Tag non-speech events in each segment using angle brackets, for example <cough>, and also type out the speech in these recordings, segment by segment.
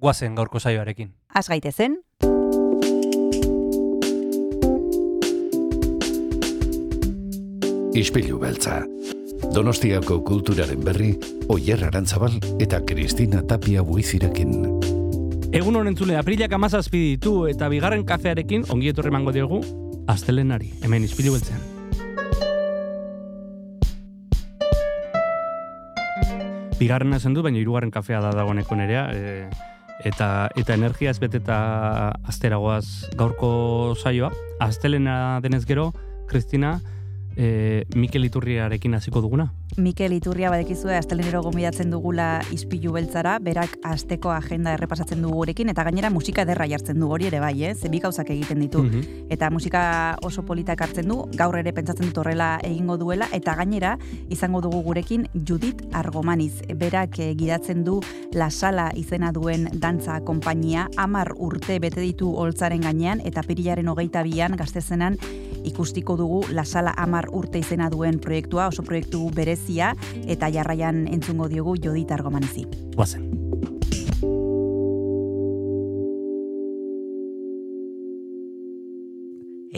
guazen gaurko saioarekin. Az gaitezen, Ispilu beltza. Donostiako kulturaren berri, Oyer Arantzabal eta Kristina Tapia buizirekin. Egun honen zule, aprilak amazazpi ditu eta bigarren kafearekin ongi etorri emango diogu astelenari, hemen izpilu beltzean. Bigarrena zen du, baina hirugarren kafea da dagoeneko nerea, e, eta, eta energia ez beteta asteragoaz gaurko saioa. Astelena denez gero, Kristina, e, Mikel Iturriarekin hasiko duguna. Mikel Iturria badekizue astelenero gomidatzen dugula ispilu beltzara, berak asteko agenda errepasatzen dugu gurekin, eta gainera musika derra jartzen du hori ere bai, eh? ze bi gauzak egiten ditu. Mhm. Eta musika oso politak hartzen du, gaur ere pentsatzen dut horrela egingo duela, eta gainera izango dugu gurekin Judith Argomaniz. Berak eh, gidatzen du La Sala izena duen dantza konpainia, amar urte bete ditu holtzaren gainean, eta pirilaren hogeita bian gaztezenan ikustiko dugu La Sala amar urte izena duen proiektua, oso proiektu berezia, eta jarraian entzungo diogu Judith Argomanizi. Guazen.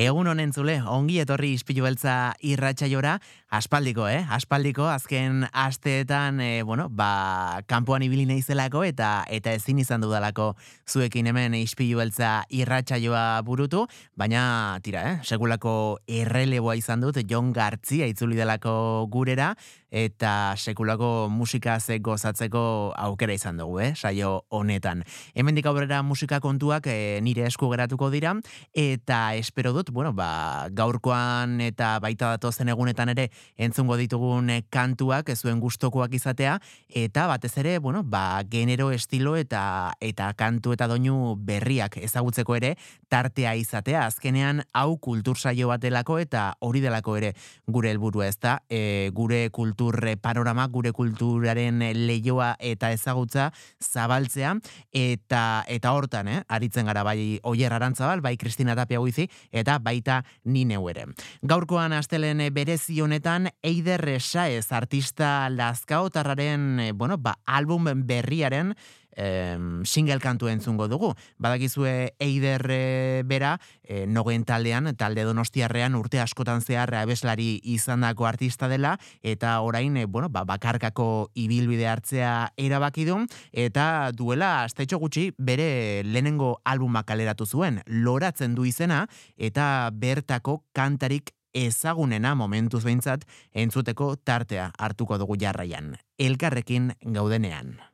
Egun honen zule, ongi etorri ispilu beltza irratsaiora, aspaldiko, eh? Aspaldiko, azken asteetan, eh, bueno, ba, kanpoan ibili naizelako eta eta ezin izan dudalako zuekin hemen ispilu beltza irratsaioa burutu, baina, tira, eh? Sekulako erreleboa izan dut, Jon Gartzia itzuli delako gurera, eta sekulako musika ze gozatzeko aukera izan dugu, eh? Saio honetan. Hemendik aurrera musika kontuak eh, nire esku geratuko dira, eta espero dut, bueno, ba, gaurkoan eta baita datozen egunetan ere entzungo ditugun eh, kantuak zuen gustokoak izatea eta batez ere, bueno, ba, genero estilo eta eta kantu eta doinu berriak ezagutzeko ere tartea izatea. Azkenean hau kultur saio bat delako eta hori delako ere gure helburua ez da, e, gure kultur panorama, gure kulturaren leioa eta ezagutza zabaltzea eta eta hortan, eh, aritzen gara bai Oier Arantzabal, bai Kristina Tapia Guizi eta baita ni neu ere. Gaurkoan astelen eh, berezi honetan Eider Saez artista Lazkaotarraren, eh, bueno, ba album berriaren em, single kantu entzungo dugu. Badakizue Eider eh, bera, e, nogen taldean, talde donostiarrean urte askotan zehar abeslari izandako artista dela, eta orain, e, bueno, ba, bakarkako ibilbide hartzea erabaki du, eta duela astetxo gutxi bere lehenengo albuma kaleratu zuen, loratzen du izena, eta bertako kantarik ezagunena momentuz behintzat entzuteko tartea hartuko dugu jarraian. Elkarrekin gaudenean.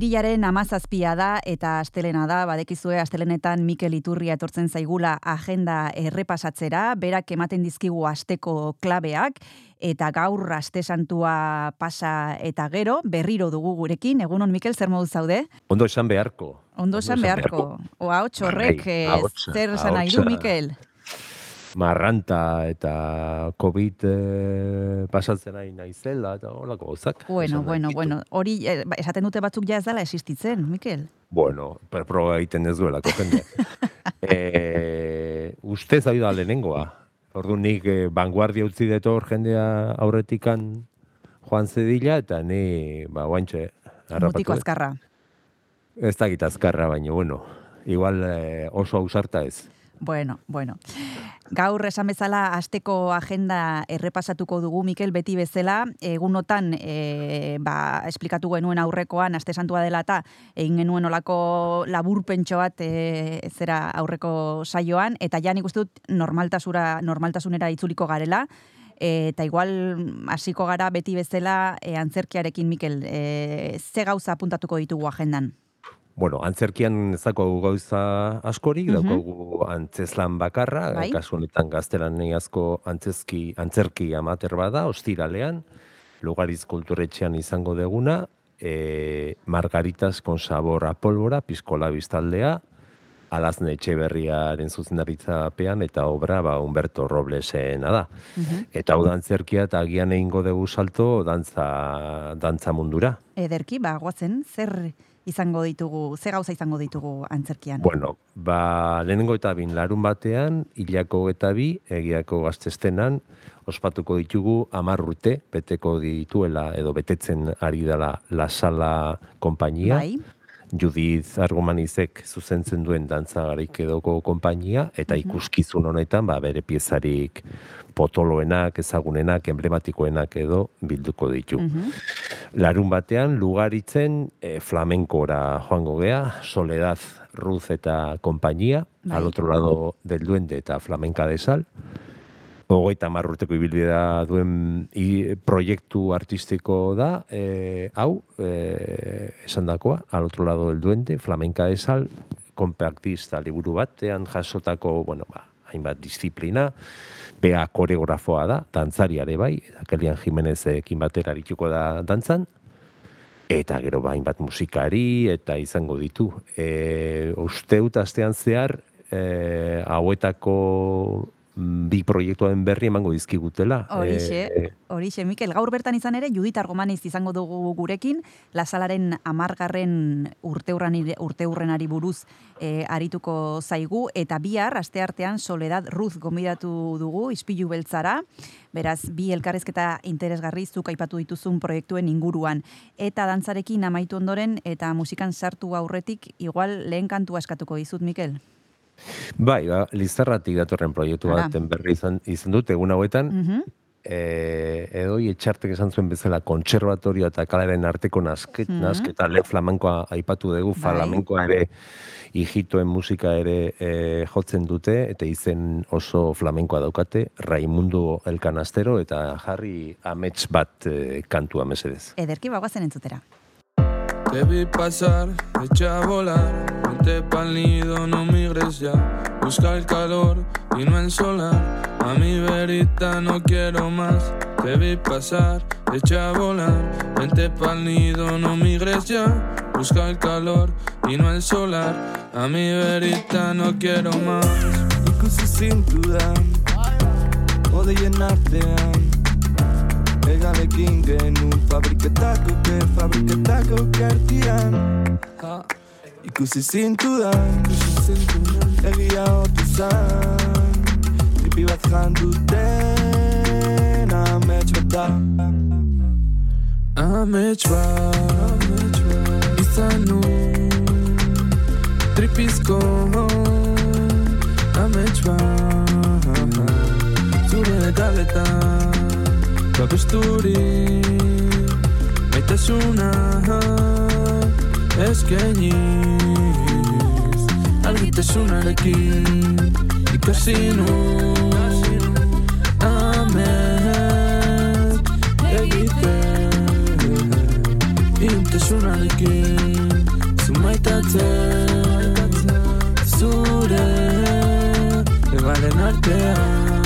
Apirilaren amazazpia da eta astelena da, badekizue astelenetan Mikel Iturria etortzen zaigula agenda errepasatzera, berak ematen dizkigu asteko klabeak, eta gaur aste santua pasa eta gero, berriro dugu gurekin, egunon Mikel, zer modu zaude? Ondo esan beharko. Ondo esan beharko. Oa, hotx horrek, Bai, eh, zer esan nahi du. Mikel? Marranta eta COVID eh, pasatzen nahi naizela eta holako gauzak. Bueno, bueno, nahi bueno, hori eh, ba, esaten dute batzuk ja ez dela existitzen, Mikel. Bueno, per- proba egiten ez duelako jende. <laughs> e, uste zaidu da lehenengoa. Ordu nik eh, vanguardia utzi detor jendea aurretikan joan zedila eta ni, ba, guantxe, Mutiko azkarra. Ez dakit azkarra, baina, bueno, igual eh, oso ausarta ez. Bueno, bueno. Gaur esan bezala asteko agenda errepasatuko dugu Mikel beti bezala, egunotan e, ba, esplikatu genuen aurrekoan aste santua dela eta egin genuen olako laburpentxo bat e, zera aurreko saioan eta ja nik uste dut normaltasura normaltasunera itzuliko garela. E, eta igual hasiko gara beti bezala e, antzerkiarekin Mikel, e, ze gauza apuntatuko ditugu agendan? Bueno, antzerkian ez daukagu gauza askorik, Mhm. daukagu antzeslan bakarra, Bai. kasu honetan gaztelaniazko antzezki, antzerki amater bada, ostiralean, Lugariz kulturetxean izango deguna, e, Margaritas con sabor a pólvora, piskola biztaldea, Alazne Etxeberriaren zuzendaritzapean eta obra ba Humberto Roblesena da. Mhm. Eta hau da antzerkia eta agian egingo dugu salto dantza, dantza mundura. Ederki, ba, guazen, zer izango ditugu, ze gauza izango ditugu antzerkian? Bueno, ba, lehenengo eta bin larun batean, hilako eta bi, egiako gaztestenan, ospatuko ditugu amar urte, beteko dituela edo betetzen ari dela La Sala konpainia. Bai, Judith Argomanizek zuzentzen duen dantza garaik edoko konpainia, eta Mhm. ikuskizun honetan, ba, bere piezarik potoloenak, ezagunenak, emblematikoenak edo bilduko ditu. mhm, Larun batean, lugaritzen e, flamenkora joango gea, Soledad Ruz eta konpainia, Bai. al otro lado del duende eta flamenka de sal. Hogeita hamar urteko ibilbidea duen i, proiektu artistiko da, e, hau, e, esan dakoa, al otro lado del duende, flamenka de sal, kompaktista liburu batean jasotako, bueno, ba, hainbat disiplina, bea koreografoa da, dantzariare bai, Kelian Jimenezekin batera arituko da dantzan, eta gero ba, hainbat musikari, eta izango ditu. E, uste dut astean zehar, e, hauetako bi proiektuaren berri emango dizkigutela. Horixe, E, horixe, Mikel, gaur bertan izan ere, Judit Argomaniz izango dugu gurekin, lasalaren amargarren urteurrenari buruz e, arituko zaigu, eta bihar, aste artean, Soledad Ruz gomidatu dugu, ispilu beltzara, beraz, bi elkarrezketa interesgarri zuk aipatu dituzun proiektuen inguruan. Eta dantzarekin amaitu ondoren, eta musikan sartu aurretik, igual lehen kantua eskatuko dizut, Mikel. Bai, ba, Lizarratik datorren proiektu baten berri izan, izan dut, egun hauetan, Mhm. e, edoi etxartek esan zuen bezala kontservatorio eta kalaren arteko nasket, Mhm. nasketa le flamenkoa aipatu dugu, Bai. flamenkoa ere hijitoen musika ere e, jotzen dute, eta izen oso flamenkoa daukate, Raimundo Elkanastero eta jarri amets bat e, kantua mesedez. Ederki bagoazen entzutera. Te vi pasar, echa a volar, vente pa'l nido, no migres ya. Busca el calor y no el solar. A mi verita no quiero más. Te vi pasar, echa a volar, vente pa'l nido, no migres ya. Busca el calor y no el solar. A mi verita no quiero más. Ikusi zintudan, ode jenartean. Egalekin genuen fabriketako ke fabriketako kertian Ikusi zintudan, egia otu zan. Tripi bat janduten amets bat da Amets bat, izan nu. Tripizko amets bat. Zure galetan babesturi Maitasuna eskainiz Argitasunarekin ikasi nu. Amet egiten Intasunarekin Aikatzen Zure Ebalen artean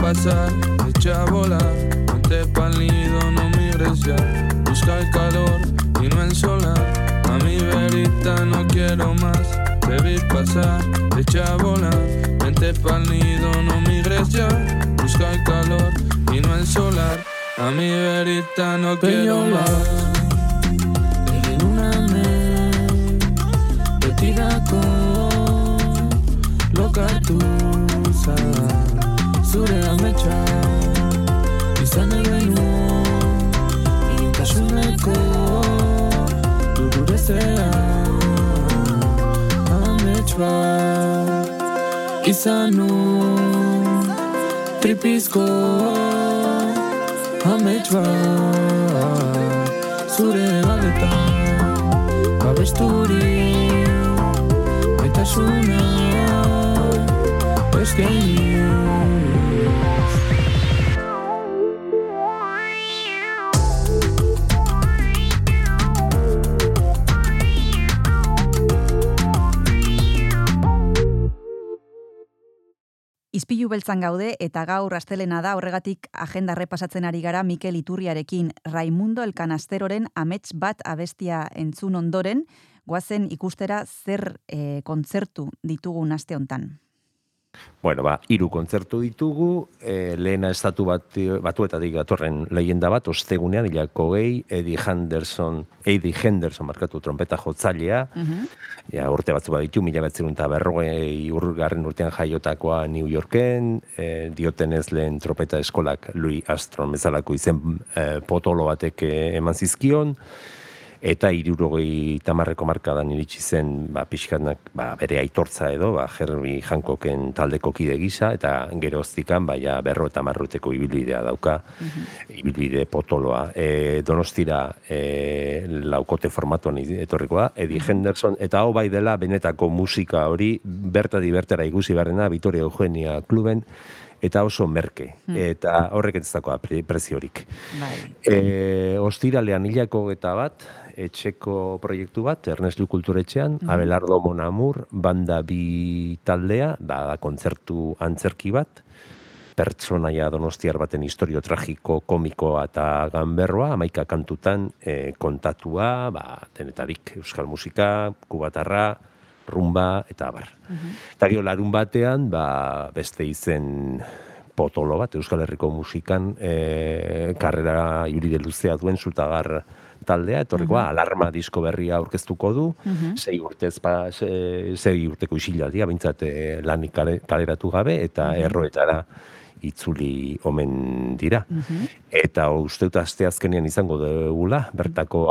pasar, echa a volar. Ponte pa'l nido, no migres ya. Busca el calor y no el solar. A mi verita no quiero más. Te vi pasar, echa a volar. Vente pa'l nido, no migres ya. Busca el calor y no el solar. A mi verita no quiero más. Betirako Lokatu zara Zure ametsa Izan egenu Intasuneko Dudurezea Amets bat Izan nu Tripizko Amets bat Zure galetan Babesturi Baitasuna Eskaini Beltzan gaude eta gaur astelena da horregatik agenda repasatzen ari gara Mikel Iturriarekin Raimundo el Canasteroren amets bat abestia entzun ondoren, goazen ikustera zer eh, kontzertu ditugun aste hontan. Bueno, ba, hiru kontzertu ditugu, e, lehena estatu bat, batuetatik datorren leyenda bat, ostegunean, hilako gehi, Eddie Henderson, Eddie Henderson markatu trompeta jotzailea, ja, urte batzu baditu, mila betzerun eta berrogei urgarren urtean jaiotakoa New Yorken, e, diotenez lehen trompeta eskolak Louis Armstrong bezalako izen e, potolo batek e, eman zizkion, eta irurogei tamarreko markadan iritsi zen ba, pixkanak ba, bere aitortza edo, ba, Herbie Hancocken taldeko kide gisa, eta geroztikan ba, ja, berro eta marruteko ibilbidea dauka, ibilbide potoloa. E, donostira e, laukote formatuan etorriko da, Eddie Henderson, eta hau bai dela benetako musika hori bertadi bertera ikusi barrena, Vitoria Eugenia kluben, eta oso merke, eta horrek ez dakoa pre- preziorik. Bai. E, ostiralean hilako eta bat, etxeko proiektu bat, Ernestu Kulturetxean, Abelardo Monamur, banda bi taldea, da, kontzertu antzerki bat, pertsonaia donostiar baten historio tragiko, komikoa eta ganberroa, amaika kantutan e, kontatua, ba, denetarik, euskal musika, kubatarra, rumba, eta abar. Eta gero larun batean, ba, beste izen potolo bat, Euskal Herriko musikan e, karrera ibilide luzea duen zutagar taldea, etorrikoa, alarma disko berria aurkeztuko du, sei urtez, pa, se- sei urteko isilaldia, bintzat e, lanik kale- kaleratu gabe, eta erroetara itzuli omen dira. Eta uste dut asteazkenean izango dugula, bertako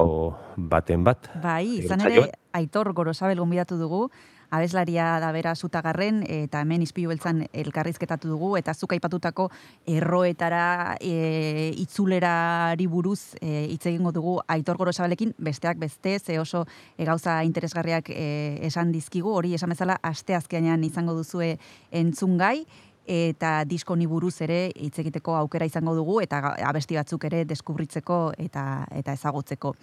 baten bat. Bai, izan ere, Aitor Gorosabel gonbidatu dugu, abeslaria da bera zutagarren, eta hemen izpilu beltzan elkarrizketatu dugu, eta zuk aipatutako erroetara, e, itzulerari buruz e, hitz egingo dugu Aitor Gorosabelekin, besteak beste, ze oso e, gauza interesgarriak e, esan dizkigu, hori esan bezala asteazkenean izango duzue entzungai, eta disko honi buruz ere hitz egiteko aukera izango dugu eta abesti batzuk ere deskubritzeko eta eta ezagutzeko.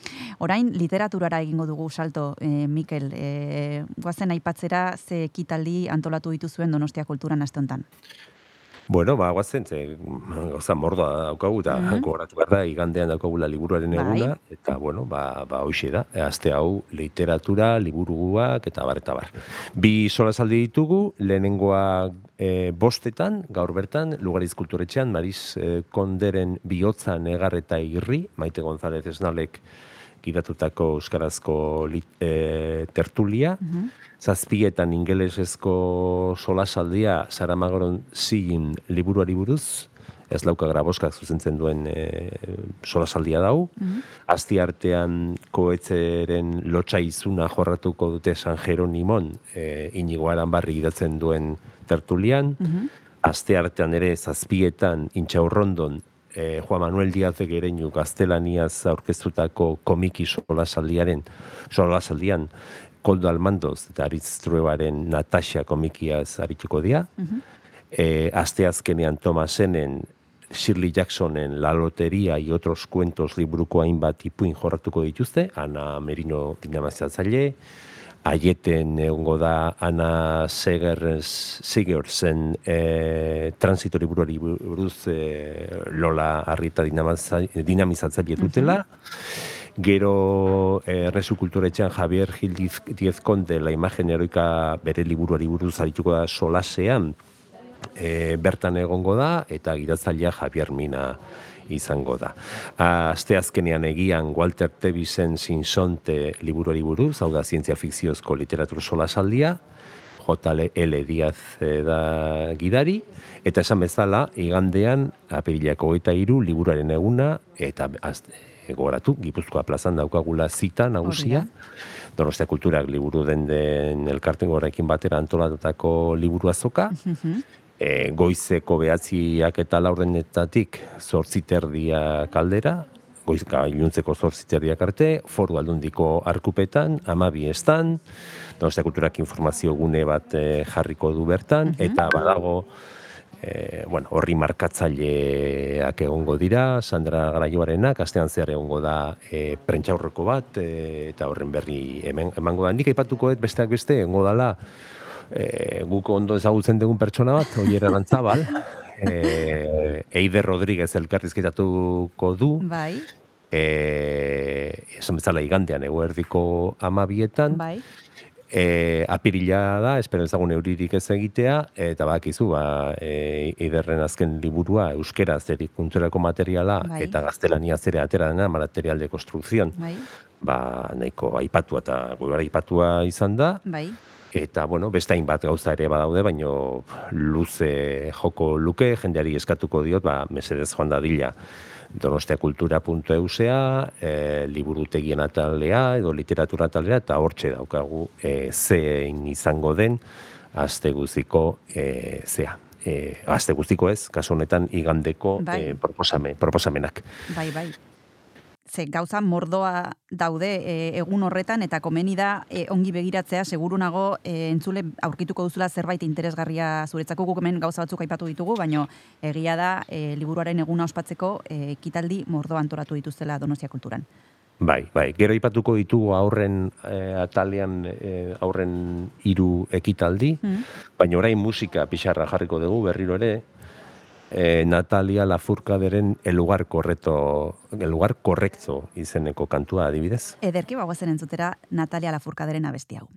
Orain literaturara egingo dugu salto, e, Mikel, e, guazen aipatzera ze ekitaldi antolatu dituzuen Donostia Kulturan aste honetan. Bueno, ba, guazen, ze, gauza mordoa daukagu, eta Mhm. gogoratu behar da, igandean daukagula liburuaren Bai. eguna, eta, bueno, ba, ba hoxe da, aste hau literatura, liburuak, eta bar, eta bar. Bi solasaldi ditugu, lehenengoa e, bostetan, gaur bertan, Lugariz Kulturetxean, Mariz e, Konderen bihotza negar eta irri, Maite González Esnalek gidatutako euskarazko lit, e, tertulia, zazpietan ingelesezko solasaldia Saramagoron zigin liburuari buruz, ez lauka graboskak zuzentzen duen e, solasaldia dau. Azti artean koetzeren lotxa izuna jorratuko dute San Jeronimon, e, inigo aranbarri idatzen duen tertulian. Aste artean ere zazpietan intxaurrondon e, Juan Manuel Diazek ereinu gaztelaniaz aurkeztutako komiki solasaldiaren, solasaldian Koldo Almandoz eta Aritz Truebaren Natasha komikiaz arituko dira. E, aste azkenean Tomasenen Shirley Jacksonen La Loteria y otros cuentos liburuko hainbat ipuin jorratuko dituzte, Ana Merino dinamizatzaile, aieten egongo da Ana Segers, Segersen e, transito liburuari buruz e, Lola Arrita dinamiza- dinamizatzaile dutela, Gero eh, Errezu Kulturetxean Javier Gil Diez, Diez Conde la imagen heroika bere liburuari buruz arituko da solasean, e, bertan egongo da eta gidatzailea Javier Mina izango da. Aste azkenean egian Walter Tevisen Sinsonte liburuari buruz, hau da zientzia fikziozko literatur solasaldia, JL Diaz eh, da gidari, eta esan bezala, igandean, apirilako eta iru, liburuaren eguna, eta az- gogoratu, Gipuzkoa plazan daukagula zita nagusia, Donostia Kulturak liburu den den elkarten horrekin batera antolatutako liburu azoka, e, goizeko behatziak eta laurdenetatik zortziterdia kaldera, goizka iluntzeko zortziterdiak arte, foru aldundiko arkupetan, amabi estan, Donostia Kulturak informazio gune bat eh, jarriko du bertan, eta badago e, bueno, horri markatzaileak egongo dira, Sandra Garaioarenak, astean zehar egongo da e, prentxaurreko bat, e, eta horren berri emango da. Nik aipatuko dut besteak beste, egongo dala, e, guk ondo ezagutzen dugun pertsona bat, Oier Arantzabal, <laughs> e, Eider Rodríguez elkarrizketatuko du, Bai, e, esan bezala igandean eguerdiko amabietan, bai. E, apirila da, espero ezagun euririk ez egitea, eta bakizu, ba, e, iderren azken liburua, euskeraz erikuntzerako materiala, Bai. eta gaztelania zere atera dena, material de construcción, Bai, ba, nahiko aipatua eta gure aipatua izan da, bai. Eta, bueno, beste hainbat gauza ere badaude, baino luze joko luke, jendeari eskatuko diot, ba, mesedez joan dadila, donostiakultura.eusea, e, liburutegien atalea edo literatura atalea eta hortxe daukagu e, zein izango den aste guztiko e, zea. E, aste guztiko ez, kasu honetan igandeko Bai. e, proposame, proposamenak. Bai, bai. Ze gauza mordoa daude e, egun horretan eta komeni da e, ongi begiratzea seguru nago e, entzule aurkituko duzula zerbait interesgarria zuretzako guk hemen gauza batzuk aipatu ditugu, baino egia da e, liburuaren eguna ospatzeko e, ekitaldi mordoa antolatu dituztela Donostia Kulturan. Bai, bai, gero ipatuko ditugu aurren e, atalean e, aurren hiru ekitaldi, Mm. baina orain musika pixarra jarriko dugu berriro ere, e, Natalia Lafourcaderen El lugar correcto, El lugar correcto izeneko kantua adibidez. Ederki bagoazen entzutera Natalia Lafourcaderen abesti hau.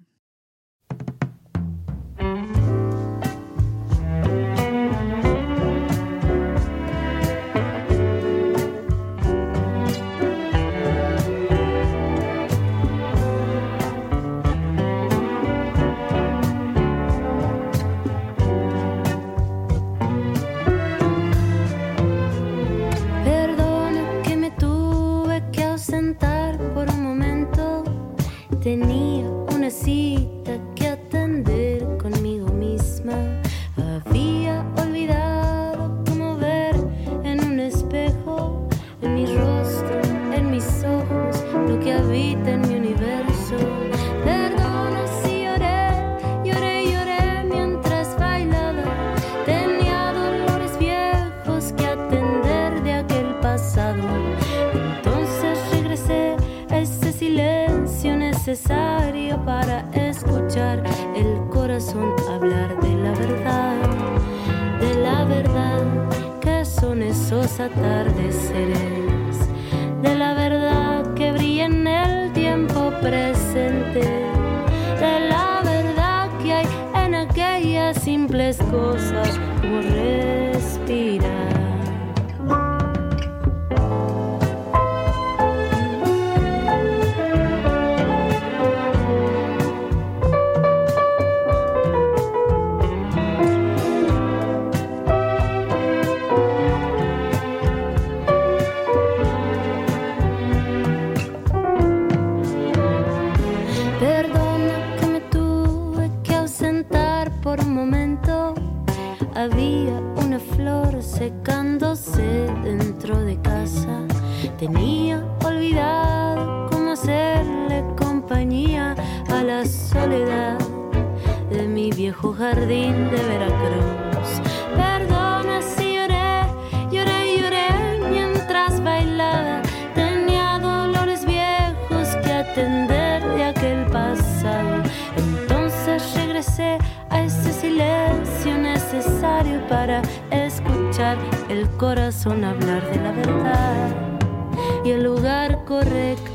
the need. Necesario para escuchar el corazón hablar de la verdad, de la verdad que son esos atardeceres, de la verdad que brilla en el tiempo presente, de la verdad que hay en aquellas simples cosas como respirar. Corazón hablar de la verdad. Y el lugar correcto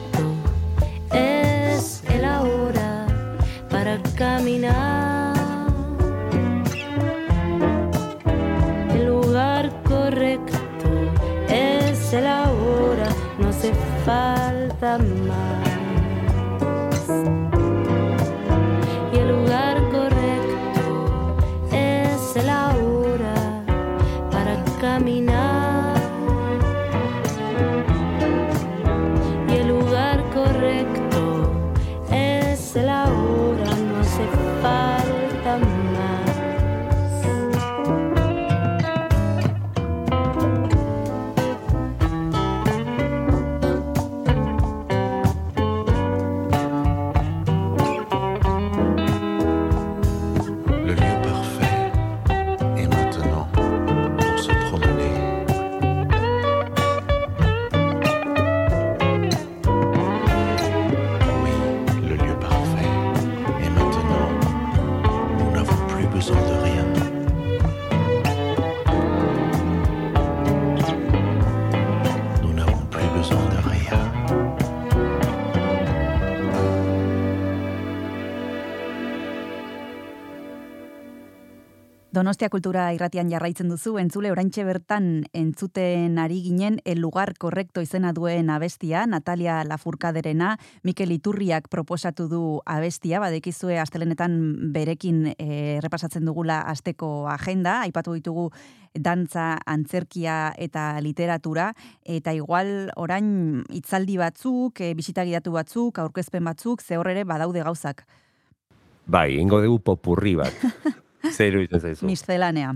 Donostia Kultura irratian jarraitzen duzu, entzule oraintxe bertan entzuten ari ginen el lugar korrekto izena duen abestia, Natalia Lafurkaderena, Mikel Iturriak proposatu du abestia, badekizue astelenetan berekin eh, errepasatzen dugula asteko agenda, aipatu ditugu dantza, antzerkia eta literatura, eta igual orain hitzaldi batzuk, e, bisita gidatu batzuk, aurkezpen batzuk, ze hor ere badaude gauzak. Bai, ingo dugu popurri bat. <laughs> Zer iruditzen zaizu? Miscelanea.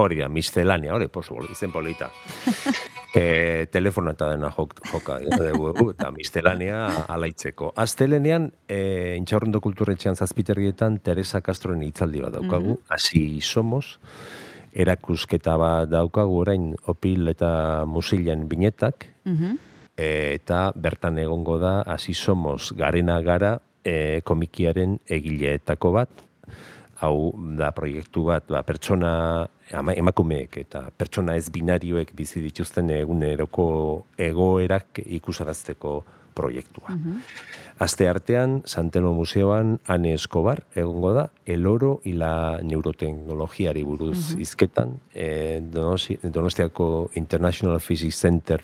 Hori da, miscelánea, hori, posu, izen polita. <laughs> e, telefono eta dena jok, joka, dugu, eta miscelánea alaitzeko. Aztelenean, e, intxaurrendo kulturetxean zazpiterrietan, Teresa Castroen hitzaldi bat daukagu, hasi somos, erakusketa bat daukagu orain opil eta musilen binetak, Mhm. e, eta bertan egongo da, hasi somos garena gara, e, komikiaren egileetako bat, hau da proiektu bat, ba, pertsona ama, emakumeek eta pertsona ez binarioek bizi dituzten eguneroko egoerak ikusarazteko proiektua. Aste artean, Santeno Museoan, Ane Escobar, egongo da, el oro y la neurotecnologiari buruz izketan, eh, Donosti, Donostiako International Physics Center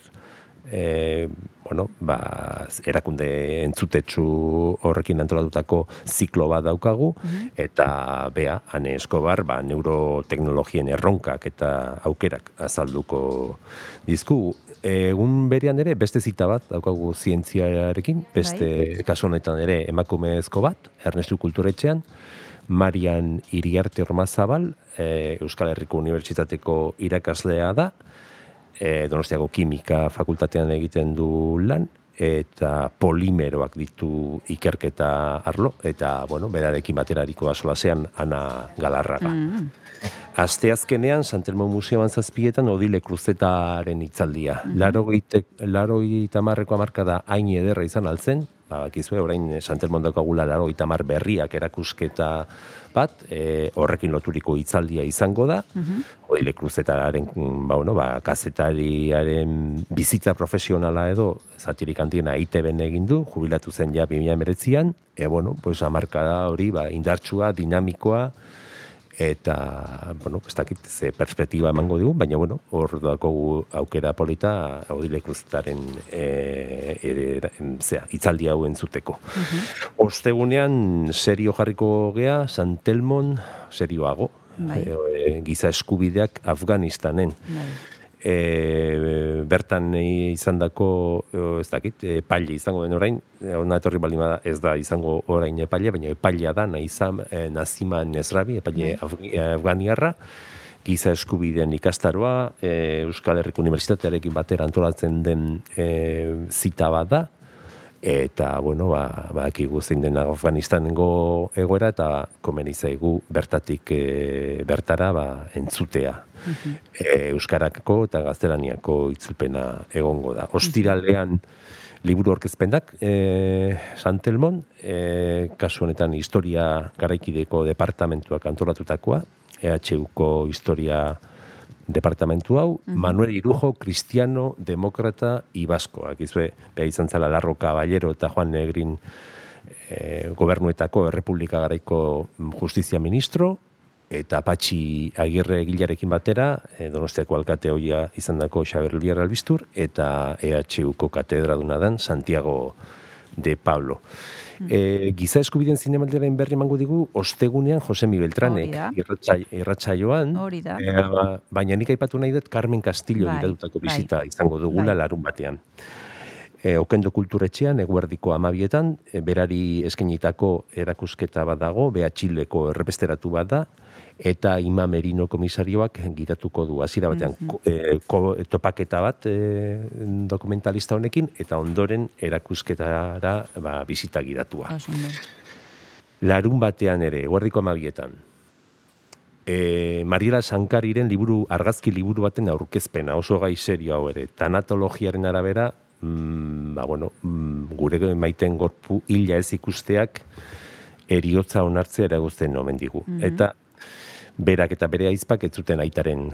e, bueno, ba, erakunde entzutetsu horrekin antolatutako ziklo bat daukagu, eta bea, Ane Escobar, ba, neuroteknologien erronkak eta aukerak azalduko dizku. Egun berean ere, beste zita bat daukagu zientziarekin, beste kasu honetan ere emakumezko bat, Ernestu Kulturetxean, Marian Iriarte Ormazabal, e, Euskal Herriko Unibertsitateko irakaslea da, e, Donostiako Kimika Fakultatean egiten du lan, eta polimeroak ditu ikerketa arlo, eta, bueno, berarekin baterariko da solasean Ana Galarraga. Mm. Asteazkenean, Santelmo Museoan zazpietan, Odile Kruzetaren. Laro, geite, laro marreko amarka da hain ederra izan altzen, ba, bakizue, orain Santelmon daukagula laro mar berriak erakusketa bat, e, horrekin loturiko hitzaldia izango da, Odile Kruzetaren, ba, bueno, ba, kazetariaren bizitza profesionala edo, zatirik handiena ITB-en egin du, jubilatu zen ja 2019an, e, bueno, pues, amarka da hori, ba, indartsua, dinamikoa, eta, bueno, ez dakit ze perspektiba emango digu, baina, bueno, hor dakogu aukera polita Odile Kruzetaren e, e, zea, itzaldi hau entzuteko. Ostegunean serio jarriko gea, Santelmon serioago, Bai. e, e, giza eskubideak Afganistanen. Bai. E, bertan izan dako, ez dakit, epaile izango den orain, e, ona etorri baldin bada ez da izango orain epaile, baina epailea da, naizam, e, nazima nezrabi, epaile Afg- e, afganiarra, giza eskubideen ikastaroa, e, Euskal Herriko Unibertsitatearekin batera antolatzen den e, zita bat da, eta, bueno, ba, badakigu zein den Afganistanengo egoera, eta komeni zaigu bertatik e, bertara ba, entzutea. E, Euskarako eta gaztelaniako itzulpena egongo da. Ostiralean liburu orkezpendak e, Santelmon, e, kasu honetan historia garaikideko departamentuak antolatutakoa, EHUko historia departamentu hau, Manuel Irujo, Cristiano, Demokrata, Ibasko. Akizue, beha izan zala Larro Caballero eta Juan Negrin e, gobernuetako Errepublika Garaiko Justizia Ministro, eta Patxi Agirre gilarekin batera, e, Donostiako alkate hoia izan dako Xaber Ulbiar Albiztur, eta EHUko katedraduna dan Santiago de Pablo. E, giza eskubideen zinemaldiaren berri emango digu, ostegunean Josemi Beltranek, Hori da. irratza- irratsaioan, Hori da. e, ba- baina nik aipatu nahi dut Carmen Castillo Bai, giratutako bai. bizita izango dugula Bai. larun batean. E, okendo kulturetxean, eguerdiko amabietan, e, berari eskenitako erakusketa bat dago, beha Txileko errepesteratu bat da, eta Ima Merino komisarioak gidatuko du. Hasiera batean ko- e, ko- topaketa bat e, dokumentalista honekin, eta ondoren erakusketara ba, bizita gidatua. Ondo. Larun batean ere, eguerdiko amabietan, e, Mariela Sankariren liburu, argazki liburu baten aurkezpena, oso gai serio hau ere, tanatologiaren arabera, mm, ba, bueno, mm, gure maiten gorpu hila ez ikusteak eriotza onartzea eragozten omen digu. Eta berak eta bere aizpak ez zuten aitaren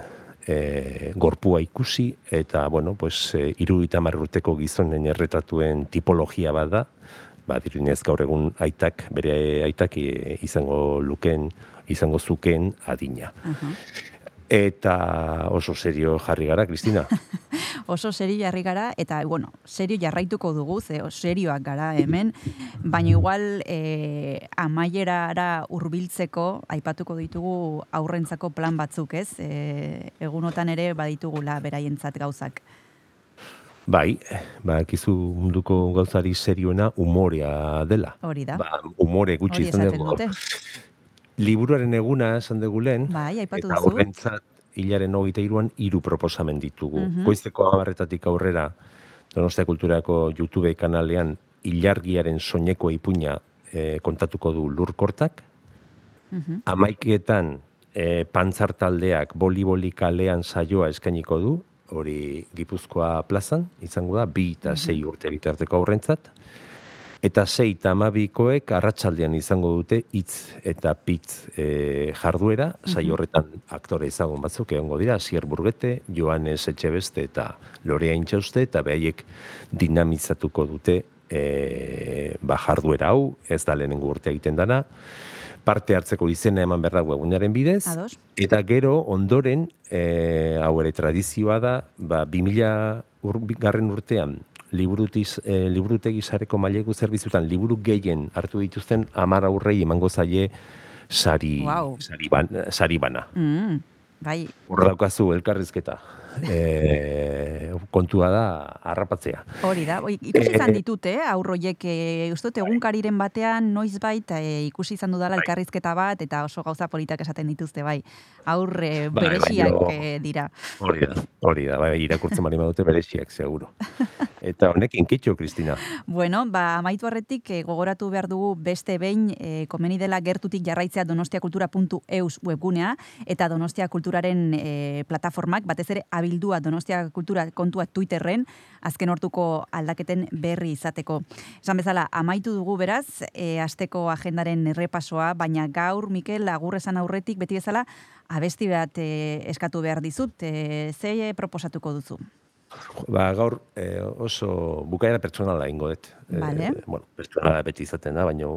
e, gorpua ikusi, eta, bueno, pues, e, urteko gizonen erretratuen tipologia bat da, ba, dirunez gaur egun aitak, bere aitak e, izango luken, izango zuken adina. Eta oso serio jarri gara, Kristina. <laughs> Oso serio jarri gara, eta, bueno, serio jarraituko dugu, ze serioak gara hemen, baina igual e, amaierara hurbiltzeko aipatuko ditugu aurrentzako plan batzuk, ez? E, egunotan ere baditugula beraientzat gauzak. Bai, ba, kizu munduko gauzari serioena umorea dela. Hori da. Ba, umore gutxi izan dugu. <laughs> Liburuaren eguna esan dugu lehen, Bai, aipatu eta duzu. horrentzat hilaren hogeita iruan hiru proposamen ditugu. Mhm. Goizeko amarretatik aurrera, Donostia Kulturako YouTube kanalean ilargiaren soineko ipuña eh, kontatuko du lurkortak. Mhm. Amaiketan e, pantzar taldeak boli-boli kalean saioa eskainiko du, hori Gipuzkoa plazan, izango da, bi eta sei urte bitarteko aurrentzat. Eta sei eta amabikoek arratsaldean izango dute hitz eta pitz e, jarduera, saio horretan aktore ezagun batzuk egongo dira, Asier Burgete, Joanes Etxebeste eta Lorea Intxauste, eta behaiek dinamizatuko dute e, ba, jarduera hau, ez da lehenengo urte egiten dana, parte hartzeko izena eman behar da webgunaren bidez, Ados. eta gero ondoren, e, hau ere tradizioa da, ba, 2000 ur, garren urtean, liburutiz, e, liburutegi sareko mailegu zerbitzutan liburu gehien hartu dituzten amar aurrei emango zaie sari, Guau. sari, ban, sari bana. Mm, bai, Hor daukazu elkarrizketa. <laughs> E, kontua da harrapatzea. hori da. Ikusi izan Eh, ditut, eh, aurroiek, e, uste dut egunkariren batean noizbait e, ikusi izan dudala elkarrizketa bat, eta oso gauza politak esaten dituzte, bai. Aur e, Bai, bereziak baino- e, dira. Hori da, hori da, bai, irakurtzen bali badute bereziak, seguro. <laughs> Eta honekin kitxo, Kristina. Bueno, ba, amaitu arretik e, gogoratu behar dugu beste behin e, komeni dela gertutik jarraitzea donostiakultura.eus webgunea eta Donostia Kulturaren e, plataformak, batez ere abildua Donostia Kultura kontua Twitterren, azken hortuko aldaketen berri izateko. Esan bezala, amaitu dugu beraz, e, asteko agendaren errepasoa, baina gaur, Mikel, agur esan aurretik, beti bezala, abesti bat e, eskatu behar dizut, e, ze proposatuko duzu? Ba, gaur eh, oso bukaera pertsonala ingo dut. Vale. Eh, bueno, pertsonala beti izaten da, baina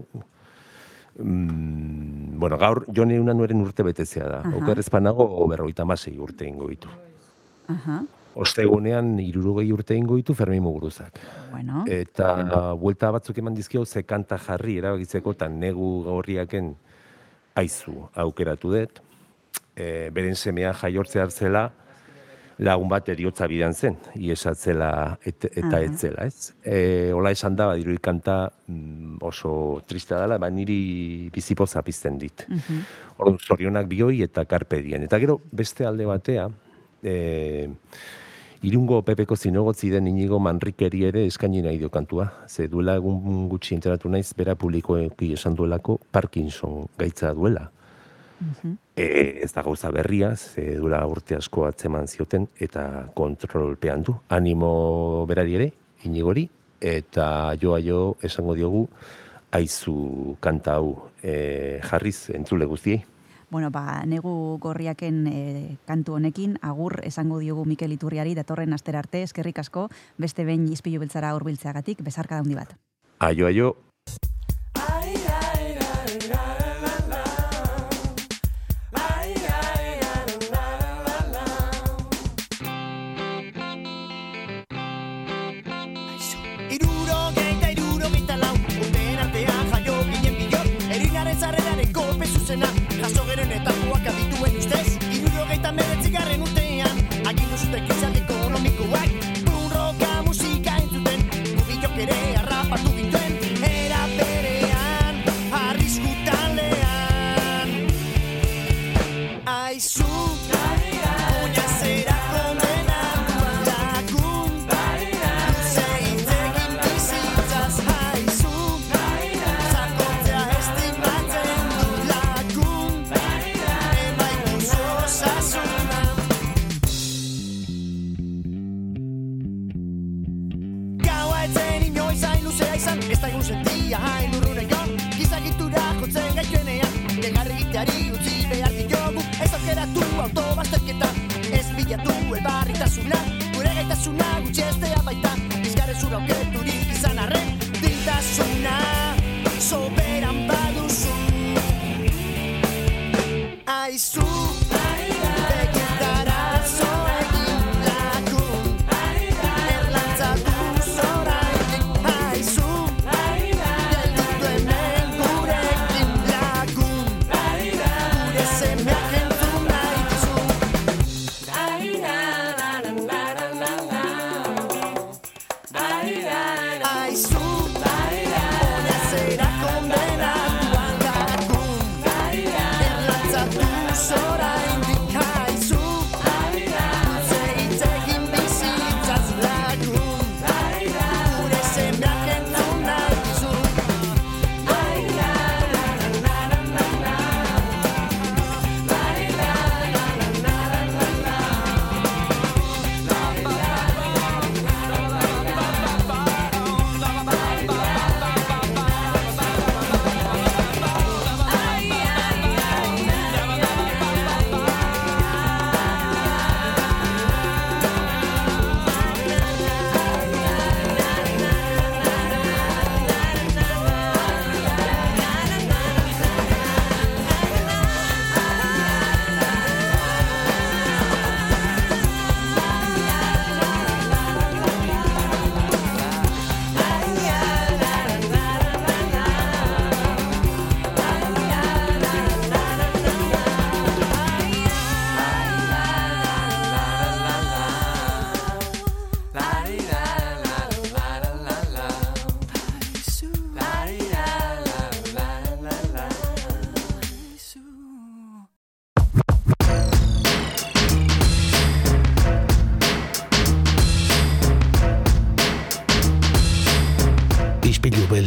mm, bueno, gaur jone una nueren urte betezea da. Aha. Oker ezpanago berroita masei urte ingo ditu. Aha, Ostegunean irurogei urte ingo ditu Fermin Muguruzak. bueno. Eta buelta batzuk eman dizkio ze kanta jarri erabakitzeko eta negu gaurriaken aizu aukeratu dut. E, beren semea jaiortzea hartzela lagun bat eriotza bidan zen, iesatzela et, eta Aha. etzela, ez? E, ola esan da, badiru kanta mm, oso tristea dela, ba niri bizipoza pizten dit. Mhm. Orduan, zorionak bioi eta karpe dien. Eta gero, beste alde batea, e, irungo pepeko zinogotzi den inigo manrikeri ere eskaini nahi dio kantua. Ze duela egun gutxi enteratu naiz, bera publikoeki esan duelako Parkinson gaitza duela. E, ez da gauza berria, ze duela urte asko atzeman zioten, eta kontrolpean du. Animo berari ere, inigori, eta joa jo esango diogu, aizu kanta hau e, jarriz entzule guztiei. Bueno, ba, negu gorriaken e, kantu honekin, agur esango diogu Mikel Iturriari datorren astera arte, eskerrik asko, beste behin izpilu beltzara hurbiltzeagatik, bezarka handi bat. Aio, aio.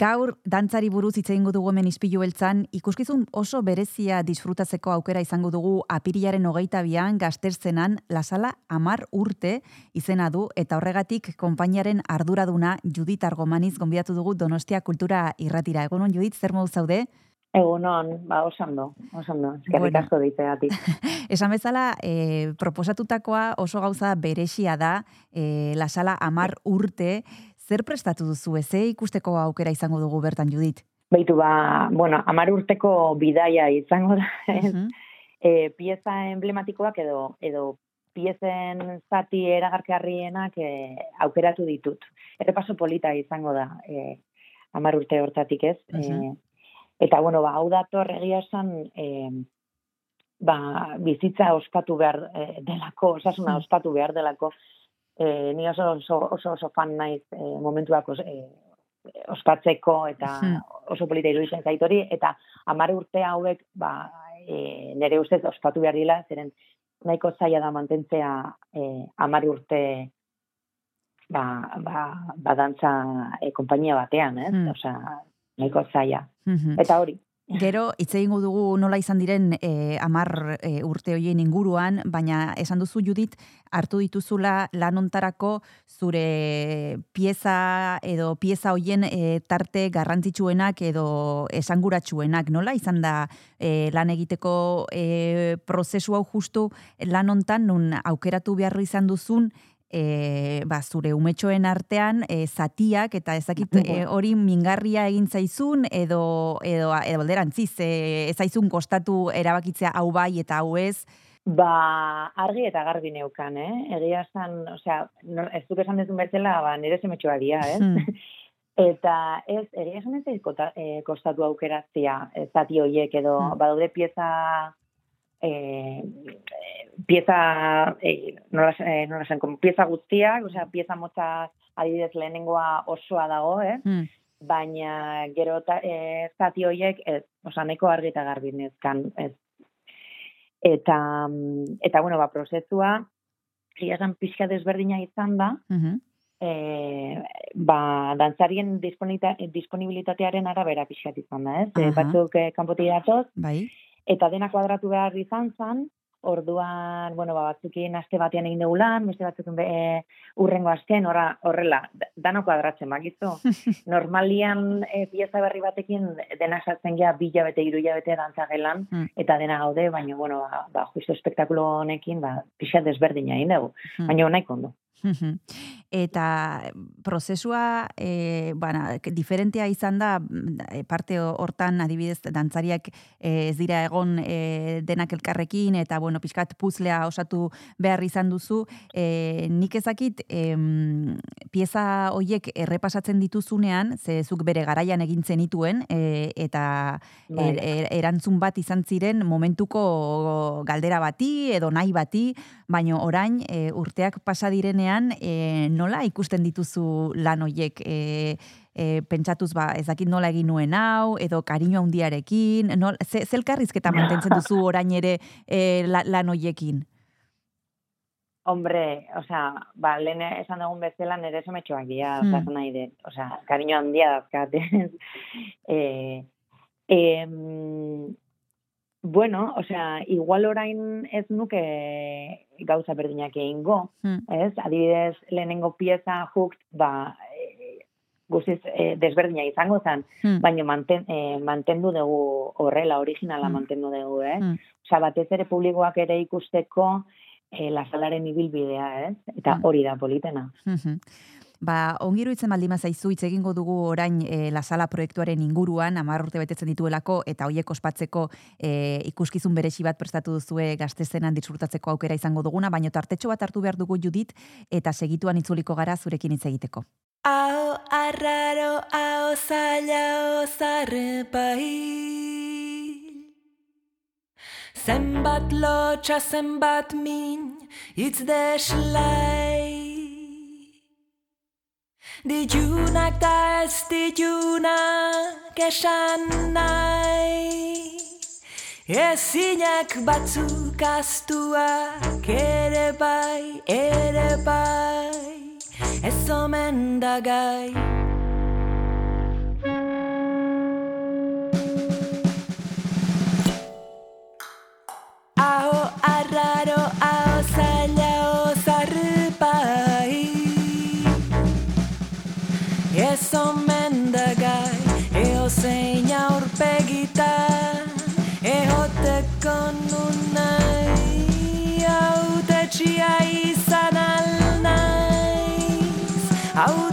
Gaur, dantzari buruz hitz egingo dugu hemen izpilu beltzan, ikuskizun oso berezia disfrutatzeko aukera izango dugu apirilaren hogeita bian gazterzenan lasala amar urte izena du eta horregatik konpainiaren arduraduna Judit Argomaniz gonbidatu dugu Donostia Kultura Irratira. Egunon Judit, zer modu zaude? Egunon, ba, osando, osando, eskerrik Bueno. asko deitegatik. <laughs> Esan bezala, e, proposatutakoa oso gauza beresia da, e, lasala amar urte, zer prestatu duzu, ze ikusteko aukera izango dugu bertan Judit? Beitu ba, bueno, amar urteko bidaia izango da, ez? Mhm. e, pieza emblematikoak edo edo piezen zati eragarkarrienak e, aukeratu ditut. Errepaso polita izango da, e, amar urte hortatik ez. Mhm. E, eta bueno, ba, hau dator egia esan, e, ba, bizitza ospatu behar e, delako, osasuna ospatu behar delako. E, ni oso, oso, oso, oso fan naiz e, momentuak os, e, ospatzeko eta Mhm. oso polita iruditzen zait hori, eta hamar urte hauek ba, e, nire ustez ospatu behar dila, zeren nahiko zaila da mantentzea e, hamar urte ba, ba, ba dantza e, konpainia batean, ez? Mm. Osea, nahiko zaila. Mhm. Eta hori, <laughs> Gero, hitz egingo dugu nola izan diren e, amar e, urte hoien inguruan, baina esan duzu Judit, hartu dituzula lanontarako zure pieza edo pieza hoien e, tarte garrantzitsuenak edo esanguratsuenak. Nola izan da e, lan egiteko e, prozesu hau justu lan hontan nun aukeratu behar izan duzun e, ba, zure umetxoen artean e, zatiak eta ezakit e, hori mingarria egin zaizun edo edo edo alderantziz e, ez zaizun kostatu erabakitzea hau bai eta hau ez Ba, argi eta garbi neukan, eh? Egia esan, osea, no, ez duk esan dezun bezala, ba, nire semetxoa dira, eh? Hmm. <laughs> Eta ez, egia esan ez eh, kostatu aukeratzea, eh, zati hoiek edo, Hmm. badaude pieza, eh, eh, pieza, eh, nola, eh, nola esan, como pieza guztiak, osea, pieza motza adibidez lehenengoa osoa dago, eh? Hmm. baina gero ta, e, zati hoiek ez, osea nahiko argi eta garbi nezkan, ez. Eta mm, eta bueno, ba prozesua egia esan pixka desberdina izan da, Mhm. e, ba, dantzarien disponibilitatearen arabera pixkat izan da, ez? E, Aha. batzuk e, kanpotik datoz, Bai. Eta dena kuadratu behar izan zan, orduan, bueno, ba, batzukin aste batean egin dugu lan, beste batzukin be, e, urrengo astean, horra, horrela, da- dano kuadratzen, bakizu. <laughs> Normalian e, pieza berri batekin dena sartzen gea bi hilabete, hiru hilabete dantza gelan, Mm. eta dena gaude, baina, bueno, ba, ba justo espektakulo honekin, ba, pixa desberdina egin dugu. Mm. Baina nahiko ondo. Eta prozesua e, bana, diferentea izan da mm, e, parte ho- hortan adibidez dantzariak e, ez dira egon e, denak elkarrekin eta bueno pixkat puzlea osatu behar izan duzu e, nik ezakit em, pieza hoiek errepasatzen dituzunean ze zuk bere garaian egin zenituen e, eta Bai. er, er, erantzun bat izan ziren momentuko galdera bati edo nahi bati, baino orain e, urteak pasa direnean e, nola ikusten dituzu lan hoiek e, e, pentsatuz ba ez dakit nola egin nuen hau edo kariño handiarekin nol, ze, ze elkarrizketa mantentzen duzu orain ere e, la, lan hoiekin Hombre, osea, ba, lehen esan dugun bezala nire semetxoak dira, Hmm. osea, esan nahi dut, osea, kariño handia dazkat. <laughs> eh, em, bueno, osea, igual orain ez nuke gauza berdinak egingo, Hmm. ez? Adibidez, lehenengo pieza hooked, ba, eh, guztiz eh, desberdina izango zen, Hmm. baina manten, eh, mantendu dugu horrela, originala Hmm. mantendu dugu, eh? Hmm. Osea, batez ere publikoak ere ikusteko eh, lasalaren ibilbidea, ez? Eta Mm. hori da politena. Mhm. Ba, ongi iruditzen baldin bazaizu hitz egingo dugu orain e, La Sala proiektuaren inguruan, hamar urte betetzen dituelako eta hoiek ospatzeko e, ikuskizun beresi bat prestatu duzue gaztezenan disfrutatzeko aukera izango duguna, baino tartetxo bat hartu behar dugu Judit eta segituan itzuliko gara zurekin hitz egiteko. Ao arraro, ao zaila, ao zarrepai Zenbat lotxa, zenbat min, itz deslai Ditunak da ez ditunak esan nahi Ezinak batzuk astuak ere bai, ere bai. Ez omen da gai autetxia izan alnaiz Autetxia,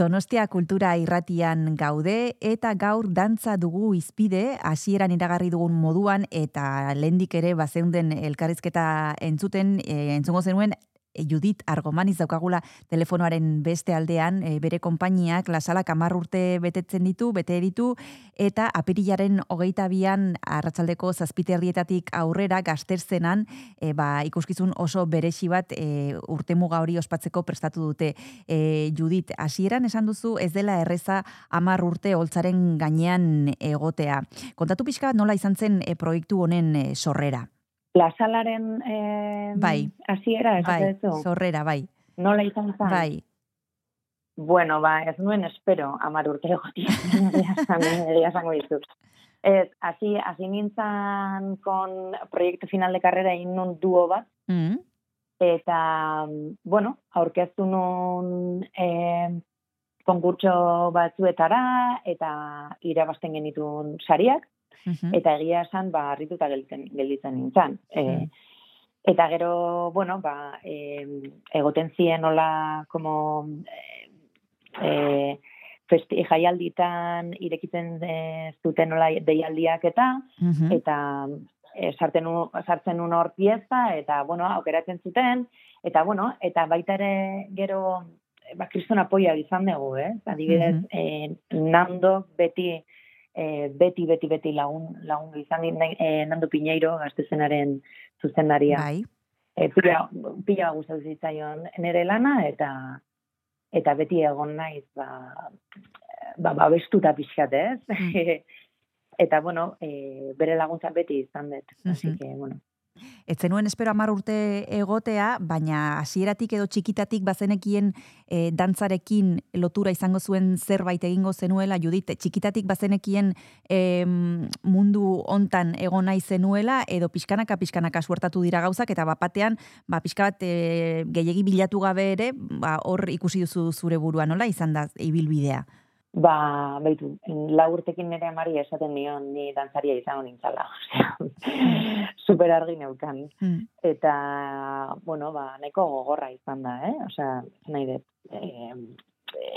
Donostia kultura irratian gaude eta gaur dantza dugu izpide hasieran iragarri dugun moduan eta lendik ere bazeunden elkarrizketa entzuten e, entzungo zenuen Judit Argomaniz daukagula telefonoaren beste aldean, e, bere konpainiak lasalak hamar urte betetzen ditu, bete ditu, eta apirilaren hogeita bian arratsaldeko zazpiterrietatik aurrera gazterzenan, e, ba, ikuskizun oso beresi bat e, urtemuga hori ospatzeko prestatu dute. E, Judit, hasieran esan duzu ez dela erreza hamar urte holtzaren gainean egotea. Kontatu pixka nola izan zen e, proiektu honen sorrera? Lasalaren eh, Bai. hasiera Bai, esatezu. sorrera, bai. Nola izan zen? Bai. Bueno, ba, ez nuen espero amar urte egotia. <laughs> Egia egia esango dizut. Ez, hasi, hasi nintzen kon proiektu final de carrera egin nun duo bat, Mm. eta, bueno, aurkeztu nun eh, konkurtso batzuetara, eta irabazten genitun sariak, Mhm. eta egia esan, ba, harrituta gelditzen, gelditzen nintzen. E, Mm. Eta gero, bueno, ba, e, egoten zien nola, como, e, festi, jaialditan irekitzen e, zuten nola deialdiak eta, Mhm. eta e, sartzen, nu, sartzen nun hor pieza, eta, bueno, aukeratzen zuten, eta, bueno, eta baita ere gero, ba, kriston apoia izan dugu, eh? Adibidez, Mhm. eh, Nando beti, eh, beti, beti, beti lagun, lagun izan din, eh, Nando Piñeiro, gaztezenaren zuzendaria. Bai. E, pila, pila gustatu zitzaion nere lana, eta eta beti egon naiz, ba, ba, babestuta pixkat, ez? <laughs> eta, bueno, e, bere laguntza beti izan dut. Así Mhm. que, bueno. Ez zenuen espero hamar urte egotea, baina hasieratik edo txikitatik bazenekien e, dantzarekin lotura izango zuen zerbait egingo zenuela, Judit, txikitatik bazenekien em, mundu hontan egon nahi zenuela, edo pixkanaka pixkanaka suertatu dira gauzak, eta bapatean, ba, pixka bat e, gehiegi bilatu gabe ere, ba, hor ikusi duzu zure burua, nola izan da ibilbidea? Ba, baitu, lau urtekin nire amari esaten nion ni dantzaria izango nintzala. <laughs> Super argi neukan. Mm. Eta, bueno, ba, nahiko gogorra izan da, eh? Osea, nahi dut, eh,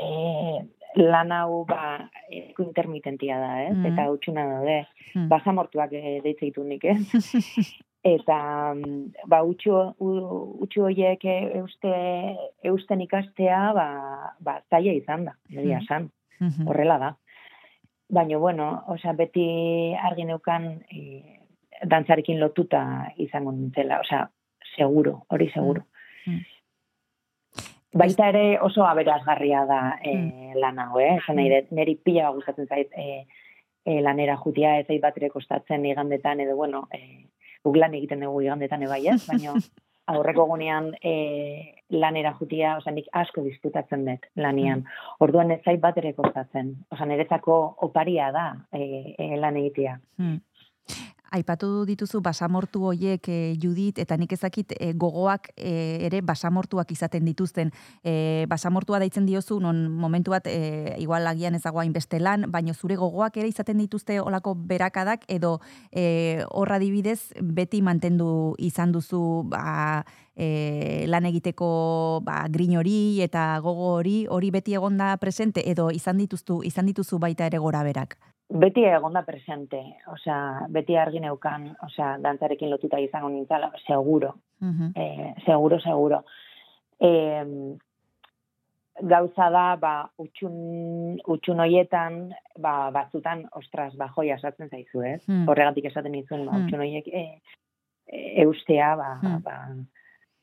eh, lan hau, ba, eh, intermitentia da, ez? Mm. Eta utxuna daude, Mm. basamortuak eh, deitze ditu nik, ez? <laughs> Eta, mm, ba, utxu, utxu horiek eh, euste, eusten ikastea, ba, ba, zaila izan da, egia Mhm. Mhm. horrela da. Baina, bueno, osea, beti argi neukan e, dantzarekin lotuta izango nintzela, osea, seguro, hori seguro. Mm. Baita ere oso aberazgarria da e, lan hau, eh? Esan nahi dut, niri pila gustatzen zait e, e, lanera jutia, ez zait bat ere kostatzen igandetan, edo, bueno, e, guk lan egiten dugu igandetan ebai, ez? <laughs> Baina aurreko gunean e, lanera jutia, osea, nik asko disputatzen dut lanian. Orduan ez zait bat ere kostatzen. Osea, niretzako oparia da e, e, lan egitea. Hmm. Aipatu dituzu basamortu hoiek e, Judit eta nik ezakit e, gogoak e, ere basamortuak izaten dituzten. E, basamortua deitzen diozu non momentu bat e, igual agian ezago hainbeste lan, baino zure gogoak ere izaten dituzte olako berakadak edo e, horra dibidez beti mantendu izan duzu ba, e, lan egiteko ba, grin hori eta gogo hori hori beti egonda presente edo izan dituztu izan dituzu baita ere gora berak. Beti egonda presente, osea, beti argi neukan, osea, dantzarekin lotuta izango nintzala, seguro, Mhm. eh, seguro, seguro. Eh, gauza da, ba, utxun, utxun hoietan, ba, batzutan, ostras, ba, joia esatzen zaizu, ez? Hmm. Horregatik esaten nizun, ba, Hmm. utxun hoiek e, e, eustea, ba, Hmm. ba,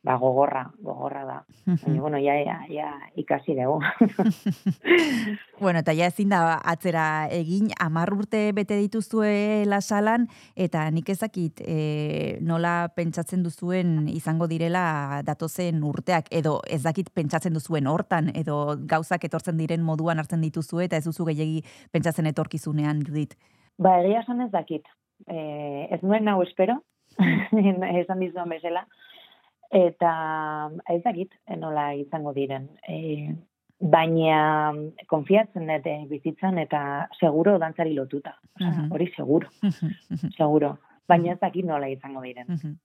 ba, gogorra, gogorra da. Baina, bueno, ja, ja, ja ikasi dugu. <laughs> Bueno, eta ja ezin da atzera egin, amar urte bete dituzue lasalan, eta nik ezakit e, nola pentsatzen duzuen izango direla datozen urteak, edo ez dakit pentsatzen duzuen hortan, edo gauzak etortzen diren moduan hartzen dituzue, eta ez duzu gehiegi pentsatzen etorkizunean, Judit. Ba, egia esan ez dakit. E, ez nuen nau espero, <laughs> esan dizuan bezala. Eta ez dakit nola izango diren. E, baina konfiatzen dut eh, bizitzan eta seguro dantzari lotuta. Osea, Mhm. Hori seguro, seguro. Baina ez dakit nola izango diren. Mhm.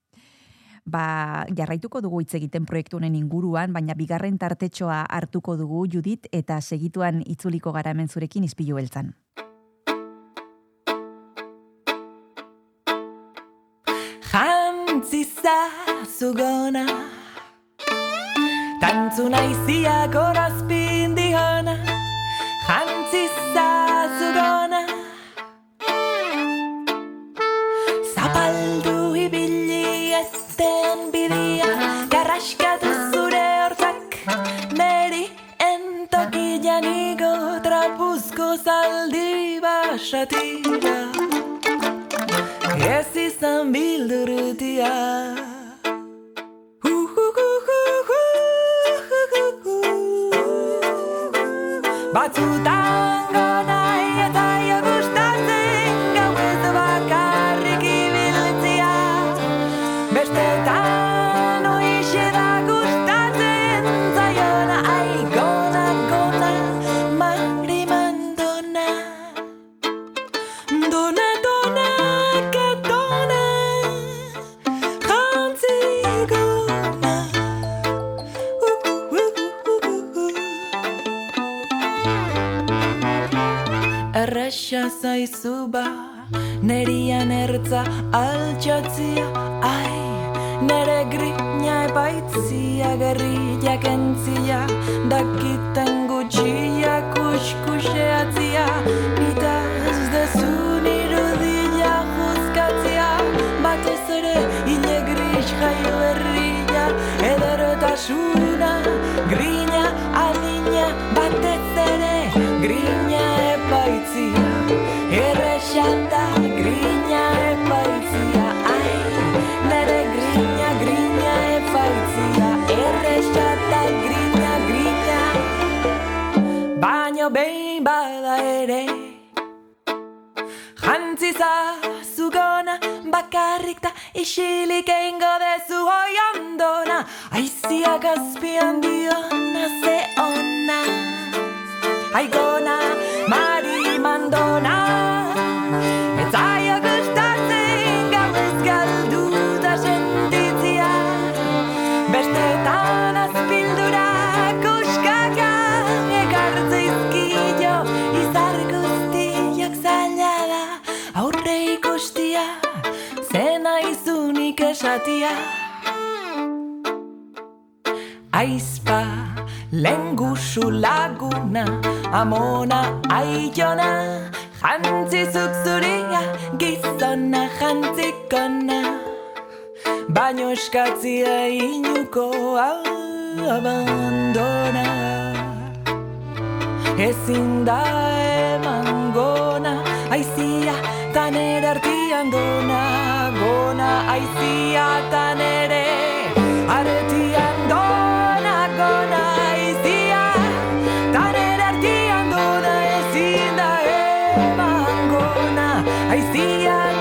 Ba, jarraituko dugu hitz egiten proiektu honen inguruan, baina bigarren tartetxoa hartuko dugu Judit eta segituan itzuliko gara hemen zurekin izpilu beltzan. Jantzisa zugona Tantzu naizia gorazpin dihona Jantzisa zugona Zapaldu ibili esten bidia. Garraskatu zure hortzak. Neri entokian igo trapuzko zaldi basatira Ez izan bildurtia Batzutan nerian ertza altxatzia, ai, nere grina epaitzia, gerriak entzia, dakiten gutxia, kuskuseatzia, nitaz isilik eingo dezu hoi ondona Aiziak azpian diona ze ona. Aigona Mari Mandona Aizpa lengusu laguna Amona aiona Jantzizuk zuria gizona jantzikona. Baino eskatzia inuko abandona. Ezin da eman gona Aizia tan ere artian dona Gona aizia tan ere artian gona Aizia tan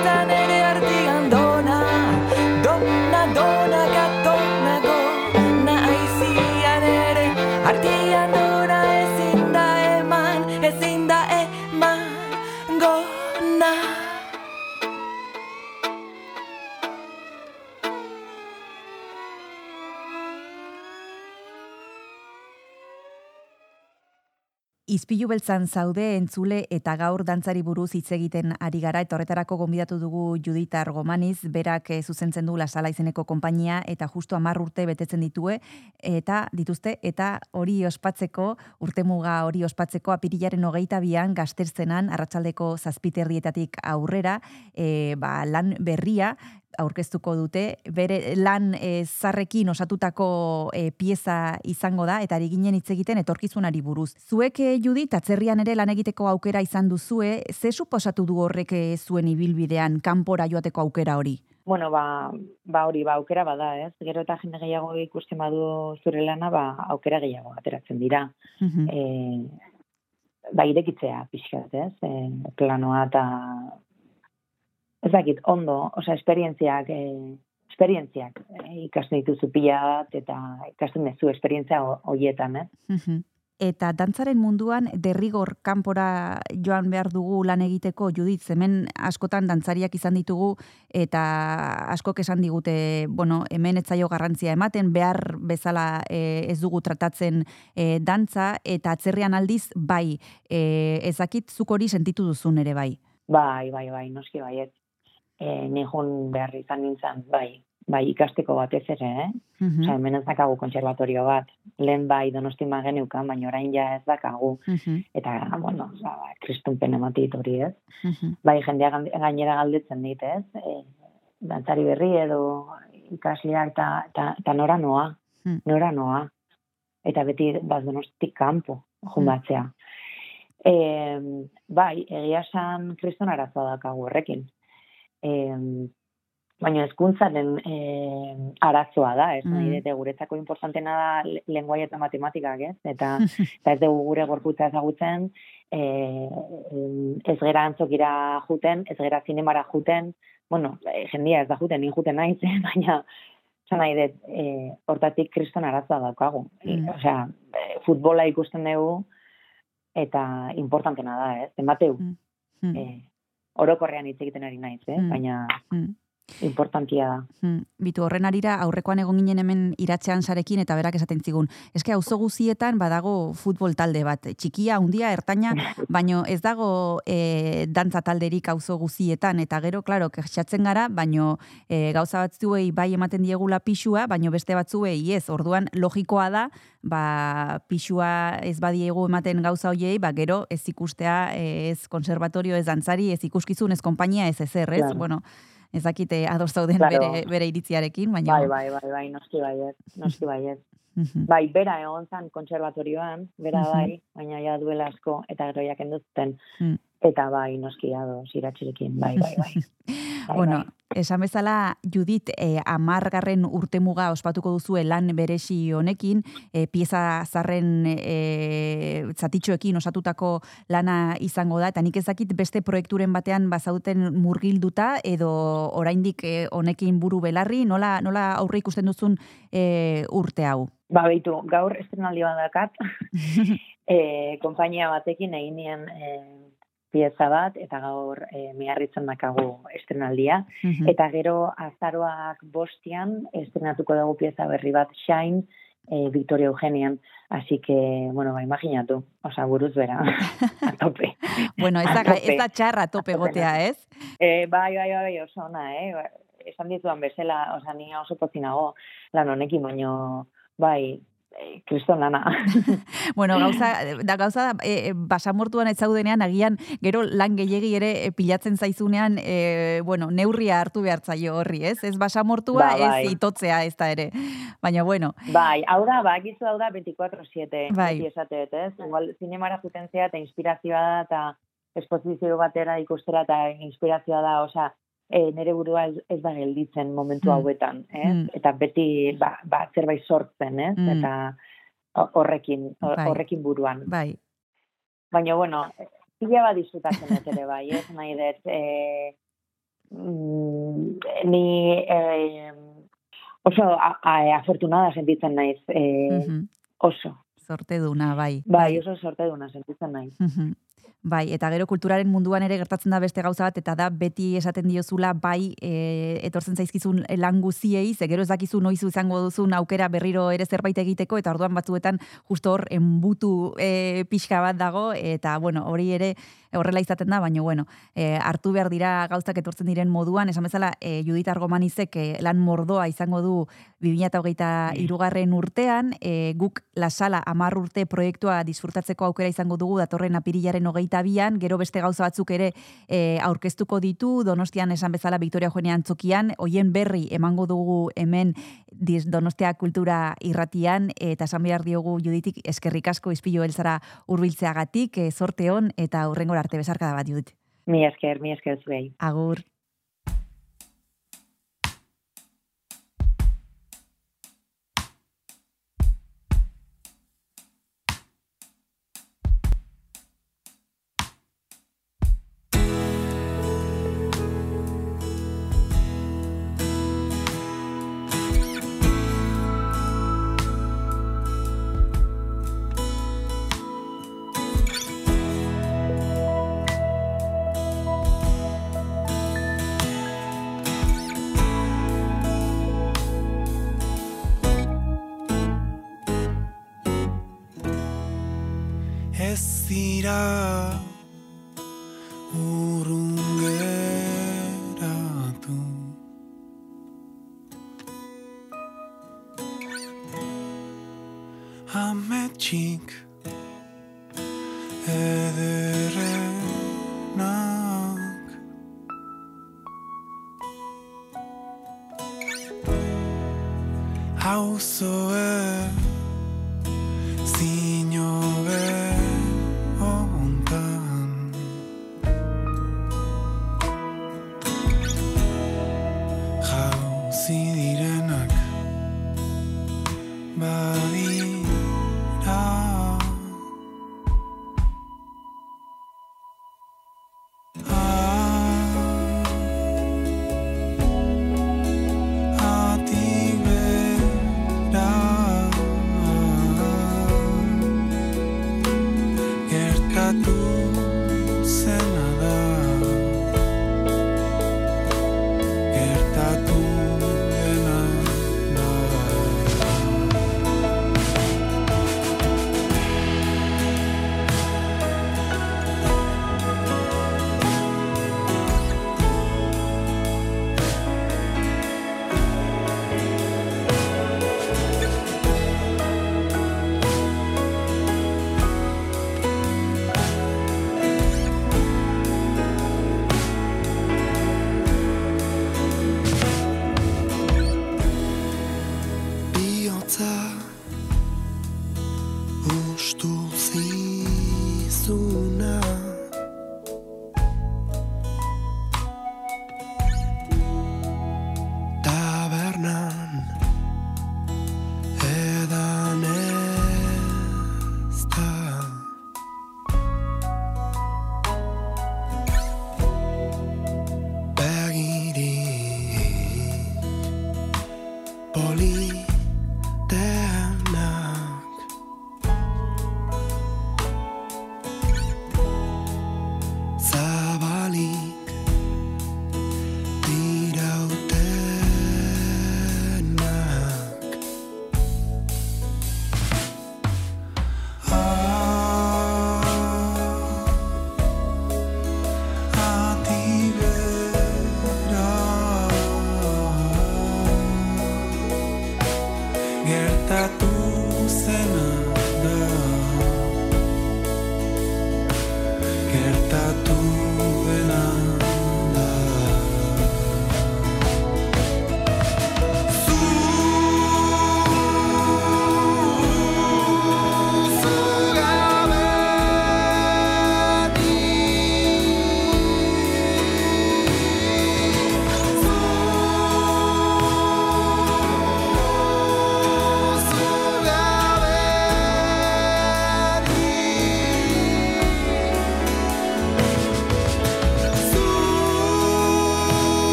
Izpilu beltzan zaude entzule eta gaur dantzari buruz hitz egiten ari gara eta horretarako gonbidatu dugu Judita Argomaniz, berak eh, zuzentzen du Lasala izeneko konpainia eta justu 10 urte betetzen ditue eta dituzte eta hori ospatzeko urtemuga hori ospatzeko apirilaren hogeita bian gazterzenan arratsaldeko zazpiterrietatik aurrera e, ba, lan berria aurkeztuko dute, bere lan e, zarrekin osatutako e, pieza izango da, eta ari ginen hitz egiten etorkizunari buruz. Zuek, e, Judit, atzerrian ere lan egiteko aukera izan duzue, ze suposatu du horrek e, zuen ibilbidean kanpora joateko aukera hori? Bueno, ba, ba hori, ba, aukera bada, ez? Gero eta jende gehiago ikusten badu zure lana, ba, aukera gehiago ateratzen dira. Mhm. E, ba, irekitzea pixkat, ez? E, planoa eta ez dakit, ondo, osea, esperientziak, e, esperientziak e, ikasten dituzu pila bat, eta ikasten duzu esperientzia ho- hoietan, eh? Eta dantzaren munduan derrigor kanpora joan behar dugu lan egiteko Judit, hemen askotan dantzariak izan ditugu eta askok esan digute, bueno, hemen ez zaio garrantzia ematen, behar bezala e, ez dugu tratatzen e, dantza eta atzerrian aldiz bai, e, ezakit zuk hori sentitu duzun ere bai. Bai, bai, bai, noski baiet. E, nihun behar izan nintzen, bai, bai, ikasteko batez ere, eh? Mhm. Osea, hemen ez dakagu kontserbatorio bat. Lehen bai donosti geneukan, baina orain ja ez dakagu. Mhm. Eta, bueno, ba, ba, kristunpen ematit hori ez. Mhm. Bai, jendea gainera galdetzen dit, ez? E, dantzari berri edo ikasleak eta, eta, eta nora noa, Hmm. nora noa. Eta beti bat donostik kanpo Hmm. junbatzea. E, bai, egia esan kriston arazoa dakagu horrekin. E, baina hezkuntzaren e, arazoa da, ez nahi Mm. dute guretzako importantena da le- lenguai eta matematikak, ez? Eta, <laughs> eta ez dugu gure gorputza ezagutzen, e, ez gera antzokira juten, ez gera zinemara juten, bueno, e, jendia ez da juten, ni juten naiz, <laughs> baina esan nahi dut, e, hortatik kriston arazoa daukagu. E, Mm. Osea, e, futbola ikusten dugu, eta importantena da, ez? Emateu, Mm. e, orokorrean hitz egiten ari naiz, eh? Mm. baina Mm. Importantia da. Hmm, Bitu horren arira aurrekoan egon ginen hemen iratzean sarekin eta berak esaten zigun. Eske auzo guzietan badago futbol talde bat, txikia, handia, ertaina, <laughs> baino ez dago e, dantza talderik auzo guzietan eta gero claro, kexatzen gara, baino e, gauza batzuei bai ematen diegula pixua, baino beste batzuei ez. Orduan logikoa da, ba pixua ez badiegu ematen gauza hoiei, ba gero ez ikustea ez konservatorio, ez dantzari, ez ikuskizun, ez konpainia, ez ezer, ez? Claro. Bueno, ez dakite ados zauden Claro. bere, bere iritziarekin, baina... Bai, bai, bai, bai, noski baiet, noski baiet. Mhm. <laughs> Bai, bera egon zan kontserbatorioan, bera bai, baina ja duela asko, eta gero jaken. Eta bai, noski ados, iratxirekin, bai, bai, bai. <laughs> Bai, Bueno, bai. esan bezala, Judit, eh, amargarren urtemuga ospatuko duzue lan beresi honekin, eh, pieza zarren eh, zatitxoekin osatutako lana izango da, eta nik ezakit beste proiekturen batean bazauten murgilduta, edo oraindik eh, honekin buru belarri, nola, nola aurre ikusten duzun eh, urte hau? Ba, beitu, gaur estrenaldi bat dakat, <laughs> e, konpainia batekin egin nien e, pieza bat, eta gaur e, miarritzen dakagu estrenaldia. Mhm. Eta gero azaroak bostian estrenatuko dugu pieza berri bat Shine, e, Victoria Eugenian. Así que, bueno, ba, imaginatu, osa, buruz bera, <laughs> a tope. Bueno, ez da, tope. ez da txarra tope gotea, ez? E, bai, bai, bai, oso ona, eh? Esan dituan bezala, osa, ni oso pozinago lan honekin, baino, bai, kriston lana. <laughs> Bueno, gauza, da gauza da, e, e, basamortuan ez zaudenean, agian, gero lan gehiegi ere e, pilatzen zaizunean, e, bueno, neurria hartu behar zaio horri, ez? Ez basamortua, Ba, bai. ez itotzea ez da ere. Baina, bueno, Bai, hau da, ba, gizu hau da 24-7, Bai. esateet, ez? Igual, zinemara juten zea eta inspirazioa da, eta esposizio batera ikustera eta inspirazioa da, osea, e, nere burua ez, ez da gelditzen momentu Mm. hauetan, ez? Mm. Eta beti, ba, ba, zerbait sortzen, ez? Mm. Eta ho- horrekin, hor- Bai. horrekin buruan. bai. Baina, bueno, pila bat disfrutatzen dut ere bai, ez nahi dut, e, mm, ni e, oso a, a, afortunada sentitzen naiz, e, Mhm. oso. Zorte duna, bai. Bai, oso sorte duna sentitzen naiz. Mhm. Bai, eta gero kulturaren munduan ere gertatzen da beste gauza bat, eta da beti esaten diozula bai e, etortzen zaizkizun lan guziei, ze gero ez dakizu noiz izango duzun aukera berriro ere zerbait egiteko, eta orduan batzuetan justo hor enbutu e, pixka bat dago, eta bueno, hori ere horrela izaten da, baina bueno, e, hartu behar dira gauzak etortzen diren moduan, esan bezala e, Judith Argomanizek e, lan mordoa izango du 2008 irugarren urtean, e, guk La Sala amar urte proiektua disfrutatzeko aukera izango dugu datorren apirilaren hogeita bian, gero beste gauza batzuk ere e, aurkeztuko ditu, donostian esan bezala Victoria Joanean tzokian, hoien berri emango dugu hemen dis- Donostia Kultura irratian, eta esan behar diogu Juditik eskerrik asko izpilu elzara urbiltzeagatik, e, zorte hon, eta hurrengora arte bezarkada bat Judit. Mi esker, mi esker zuei. Agur. mira.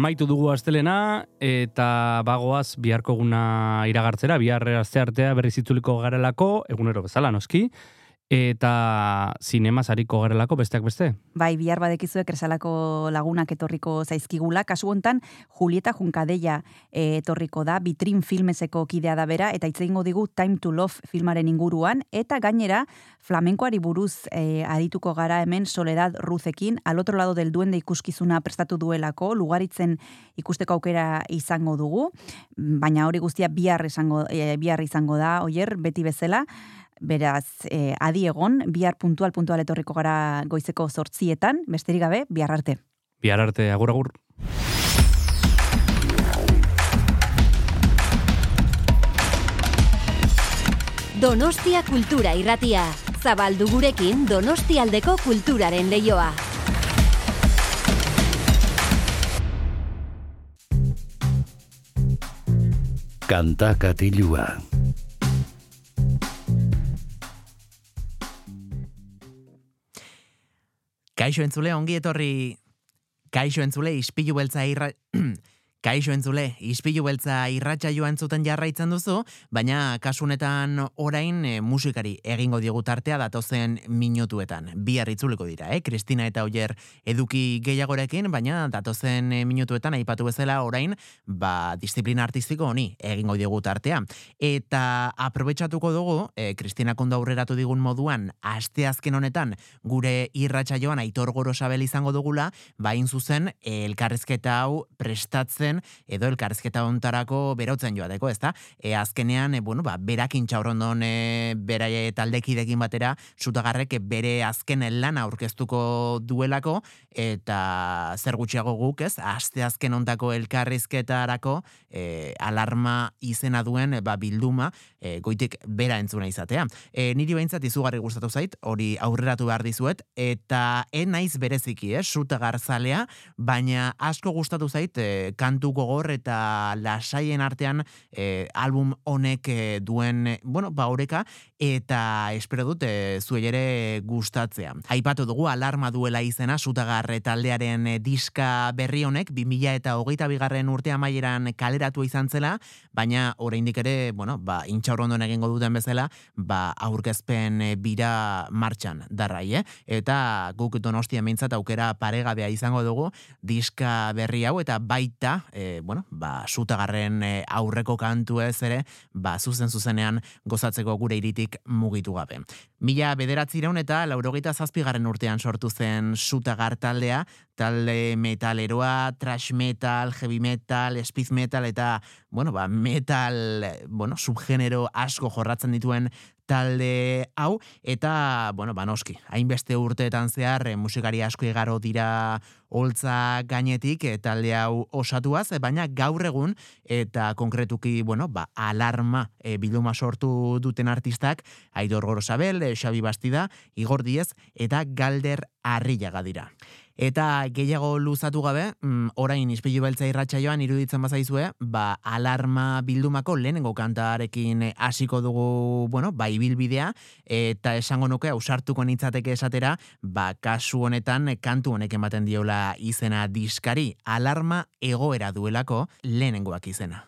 amaitu dugu astelena eta bagoaz biharkoguna iragartzera, bihar azte artea berriz itzuliko garelako, egunero bezala noski, eta zinema sariko garelako besteak beste. Bai, bihar badekizue kresalako lagunak etorriko zaizkigula. Kasu hontan Julieta Junkadeia eh, etorriko da, Bitrin Filmeseko kidea da bera, eta hitz egingo digu Time to Love filmaren inguruan, eta gainera flamenkoari buruz eh, adituko gara hemen Soledad Ruzekin, al otro lado del duende ikuskizuna prestatu duelako, lugaritzen ikusteko aukera izango dugu, baina hori guztia bihar izango, eh, bihar izango da, oier, beti bezala, Beraz, eh, adi egon, bihar puntual puntual etorriko gara goizeko sortzietan, besterik gabe, bihar arte. Bihar arte, agur agur. Donostia Kultura Irratia. Zabaldu gurekin Donostialdeko kulturaren leioa. Kanta katilua. Kaixo entzule, ongi etorri... Kaixo entzule, ispilu beltza irra... <clears throat> Kaixo entzule, ispilu beltza irratxa joan zuten jarraitzen duzu, baina kasunetan orain e, musikari egingo diogu tartea datozen minutuetan. Bihar itzuliko dira, eh? Kristina eta Oier eduki gehiagorekin, baina datozen eh, minutuetan aipatu bezala orain, ba, disiplina artistiko honi egingo diogu tartea. Eta aprobetsatuko dugu, e, Kristina kondo aurreratu digun moduan, aste azken honetan gure irratxa joan aitor gorosabel izango dugula, bain zuzen elkarrezketa hau prestatzen edo elkarrezketa hontarako berotzen joateko, ezta? E, azkenean, e, bueno, ba, berakin txaurrondon e, beraie taldekidekin batera, sutagarrek e, bere azken lana aurkeztuko duelako, eta zer gutxiago guk, ez? Aste azken hontako elkarrizketarako e, alarma izena duen e, ba, bilduma, e, goitik bera entzuna izatea. E, niri behintzat izugarri gustatu zait, hori aurreratu behar dizuet, eta en naiz bereziki, eh, sutagar zalea, baina asko gustatu zait, e, kantu gogor eta lasaien artean e, album honek e, duen, e, bueno, ba oreka, eta espero dut e, zuei ere gustatzea. Aipatu dugu alarma duela izena sutagarre taldearen e, diska berri honek 2000 eta hogeita bigarren urte amaieran kaleratu izan zela, baina oraindik ere, bueno, ba, intxaurrondon egingo duten bezala, ba, aurkezpen e, bira martxan darrai, eh? Eta guk donostia mintzat aukera paregabea izango dugu diska berri hau, eta baita, e, bueno, ba, sutagarren aurreko kantu ez ere, ba, zuzen zuzenean gozatzeko gure iritik mugitu gabe. Mila bederatzireun eta laurogeita zazpigarren urtean sortu zen sutagar taldea, talde metaleroa, trash metal, heavy metal, speed metal eta, bueno, ba, metal, bueno, subgenero asko jorratzen dituen talde hau, eta, bueno, ba, noski, hainbeste urteetan zehar, eh, musikari asko igaro dira holtza gainetik eh, talde hau osatuaz, eh, baina gaur egun, eta konkretuki, bueno, ba, alarma eh, bilduma sortu duten artistak, Aitor Gorosabel, Xabi Bastida, Igor Diez, eta Galder Arrillaga dira. Eta gehiago luzatu gabe, mm, orain izpilu beltza irratsaioan iruditzen bazaizue, ba, alarma bildumako lehenengo kantarekin hasiko dugu, bueno, ba, ibilbidea, eta esango nuke, ausartuko nintzateke esatera, ba, kasu honetan kantu honek ematen diola izena diskari, alarma egoera duelako lehenengoak izena.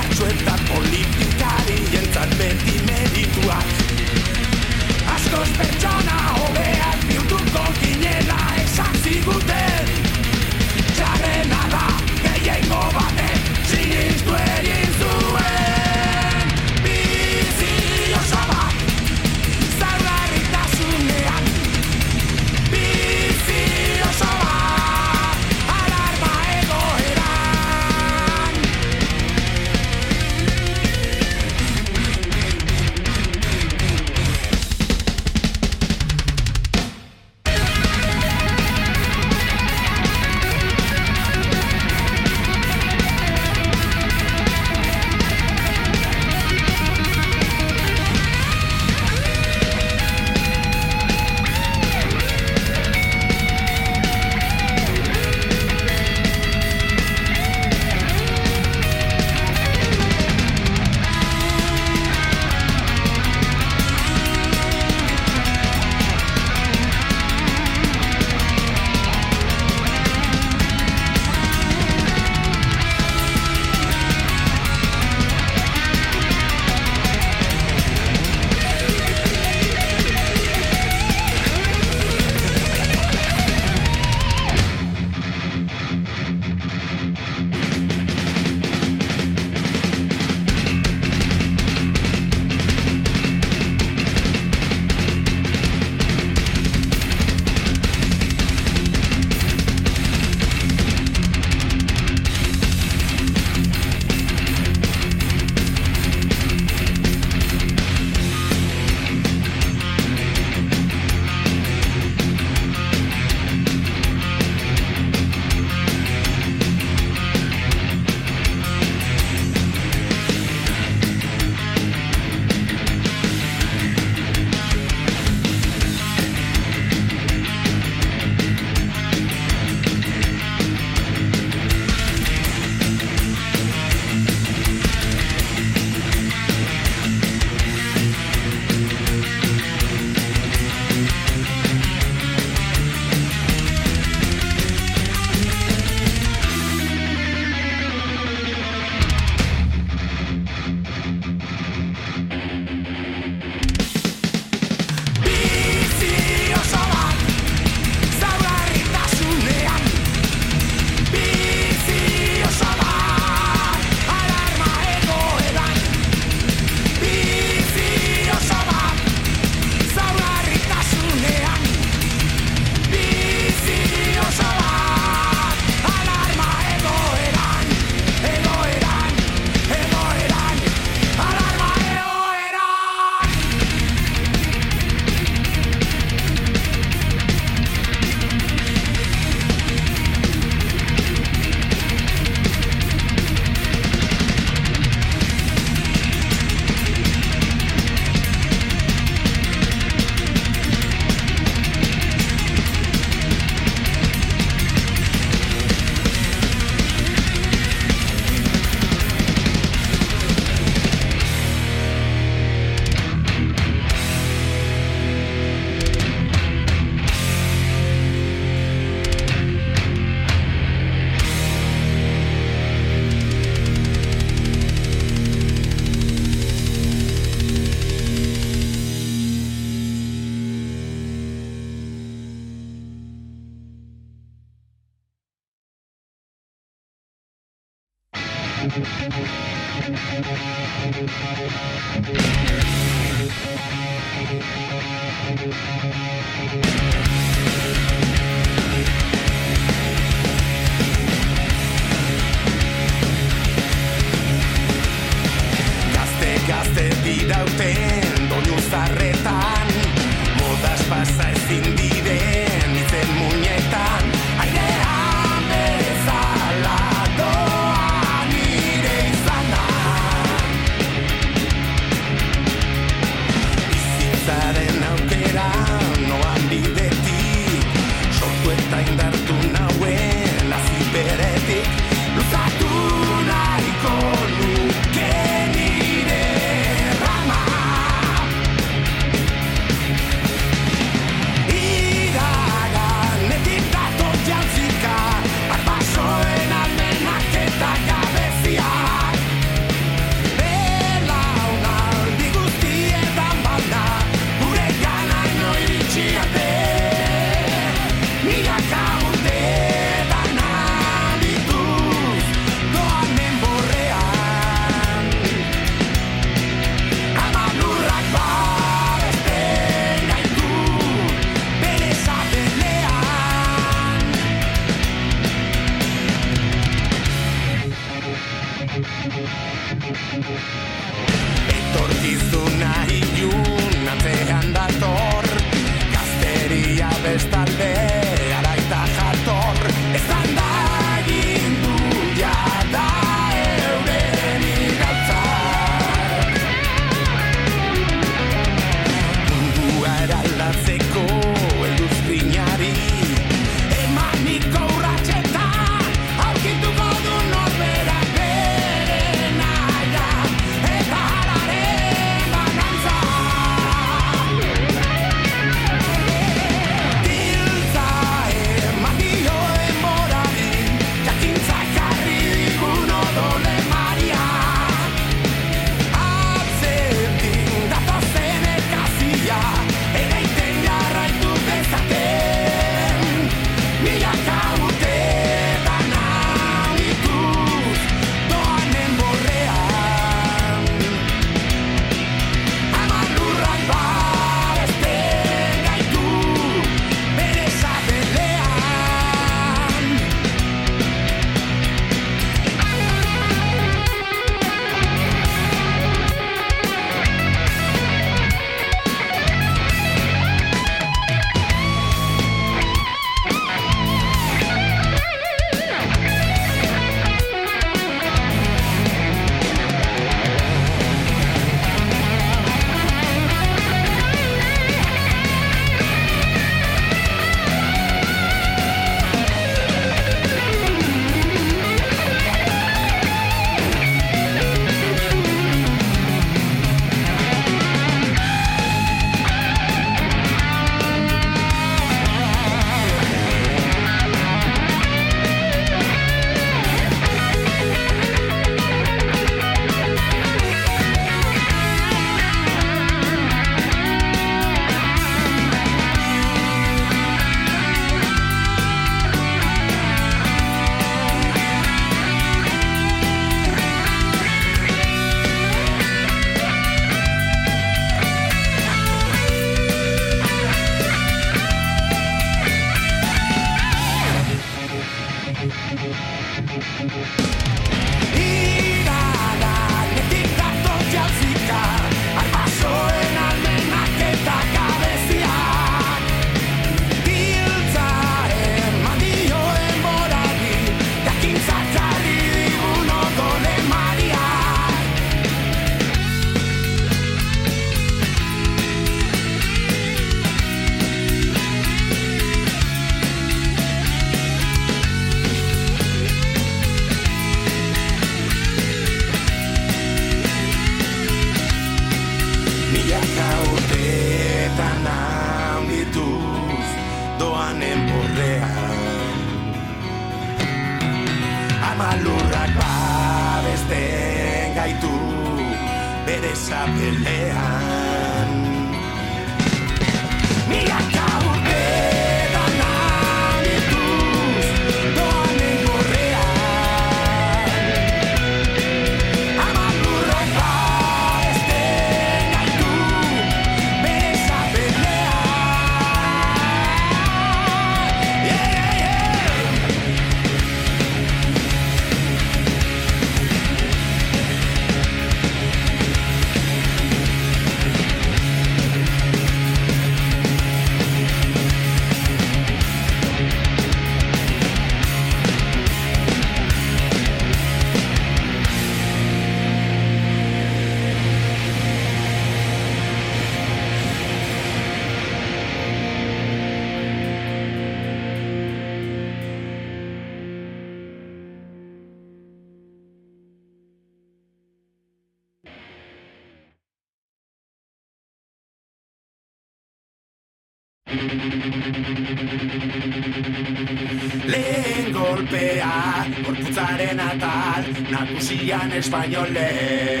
poesía en español leer.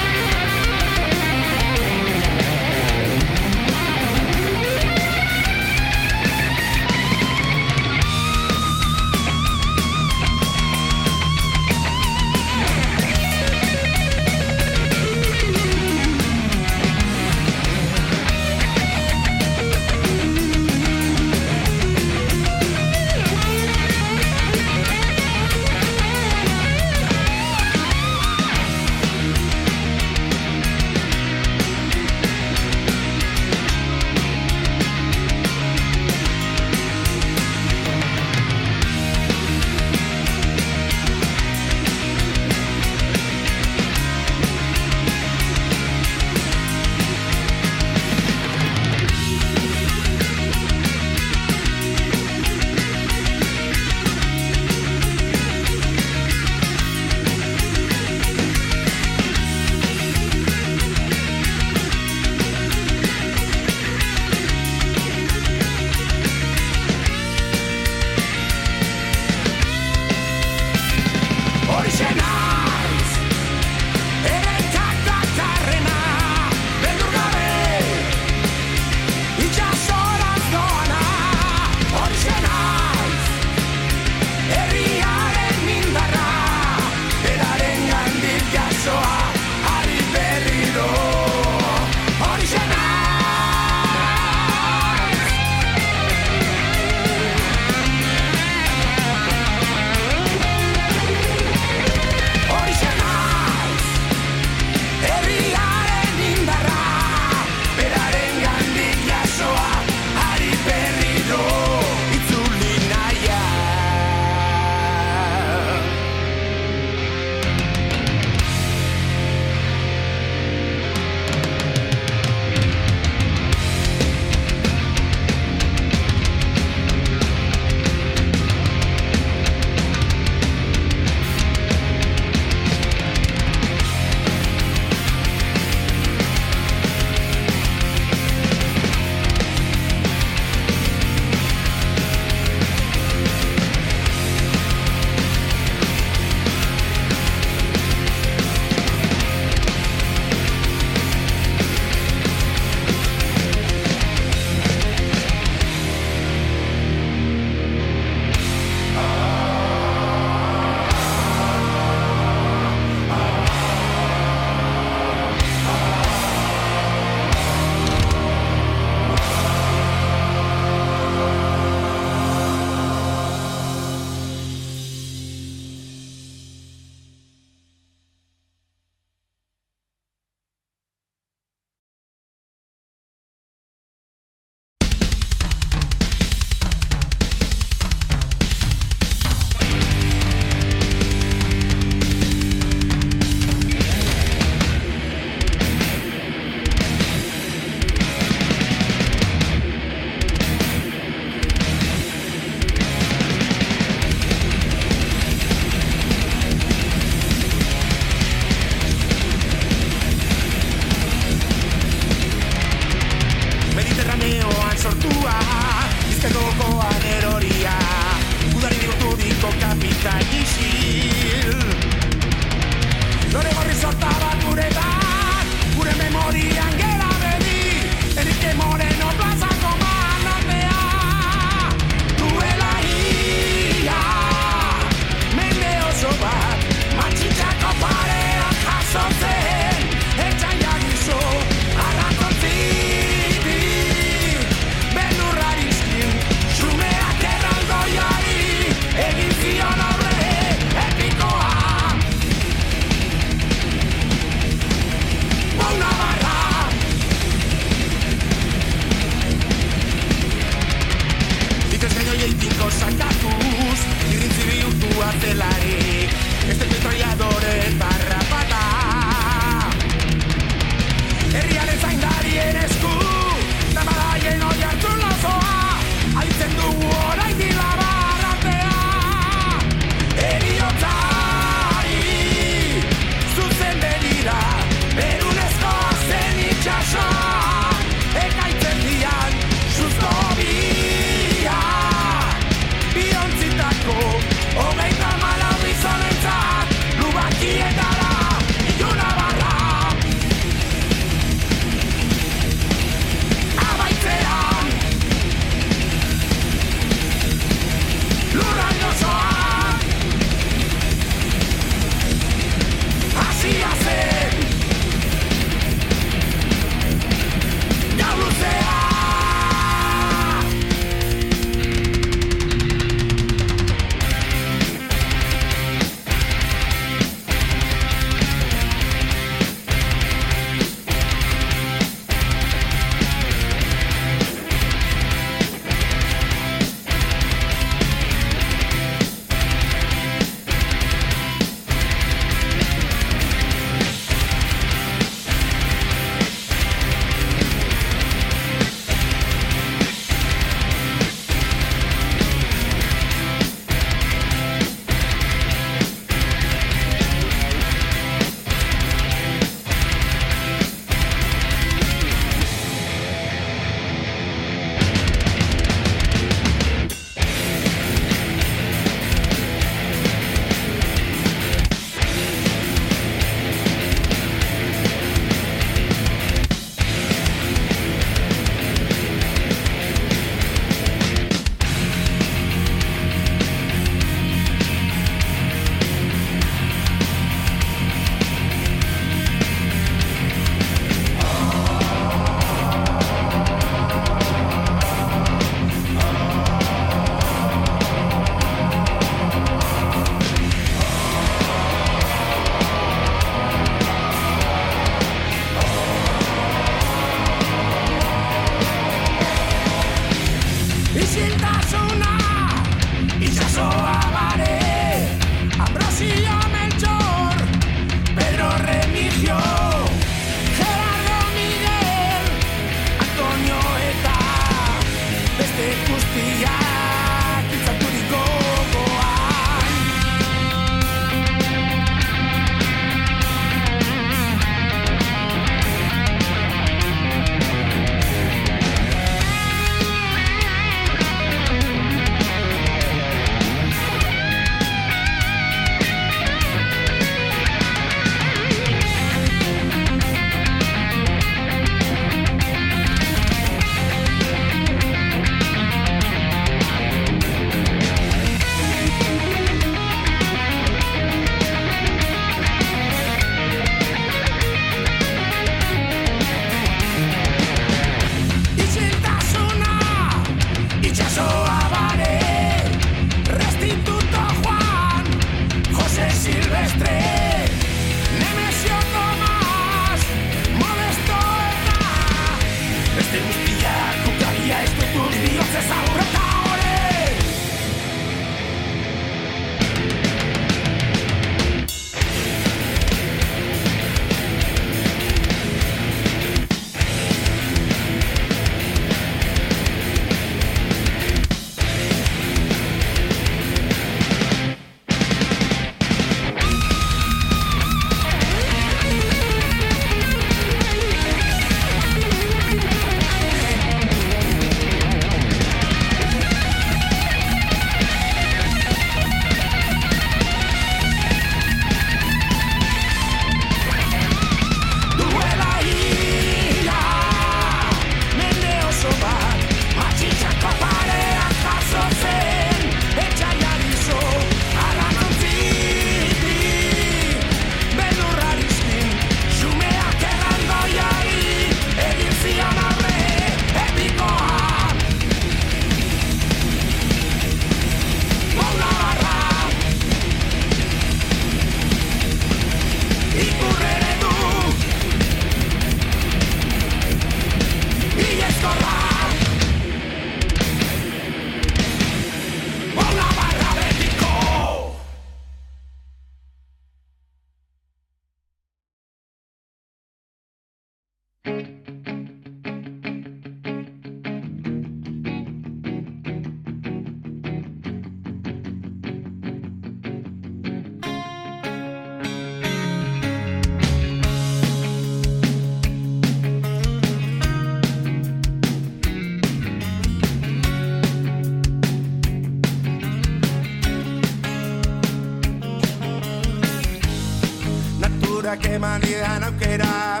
Eman didan aukera.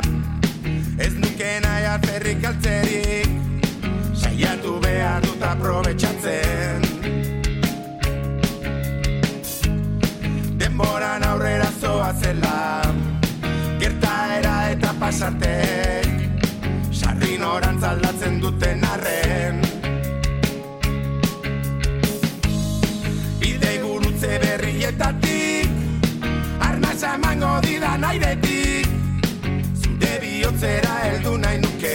Ez nuke nahi alferrik altzerik Saiatu behar dut aprobetxatzen. Denboran aurrera zoa zela Gertaera eta pasartek Sarrin orantz aldatzen duten arren. Bidei gurutze berrietatik Arnasa emango didan airetik Bihotzera heldu nahi nuke.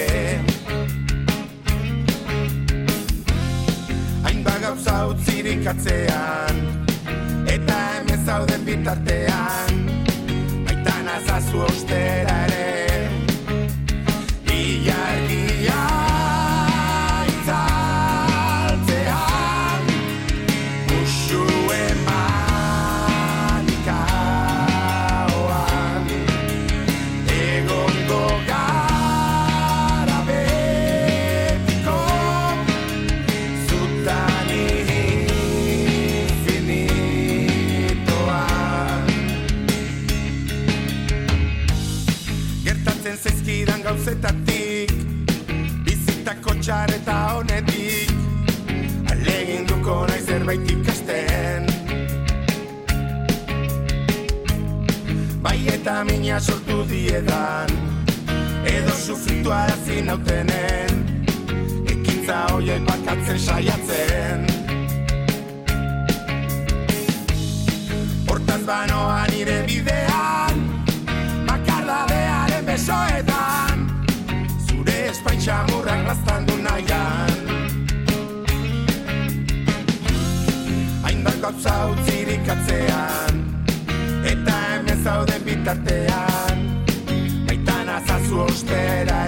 Hainba gauza utzirik atzean Eta hemen zauden bitartean. Baitan azazu ostera ere zerbait ikasten Bai eta mina sortu diedan Edo sufritu arazi nautenen Ekintza hoiek bakatzen saiatzen. Hortaz banoa nire bidean Bakardadearen besoetan Zure espaintxamurrak laztandu nahian Gauza utzirik atzean Eta hemen zauden bitartean. Baitan azazu ostera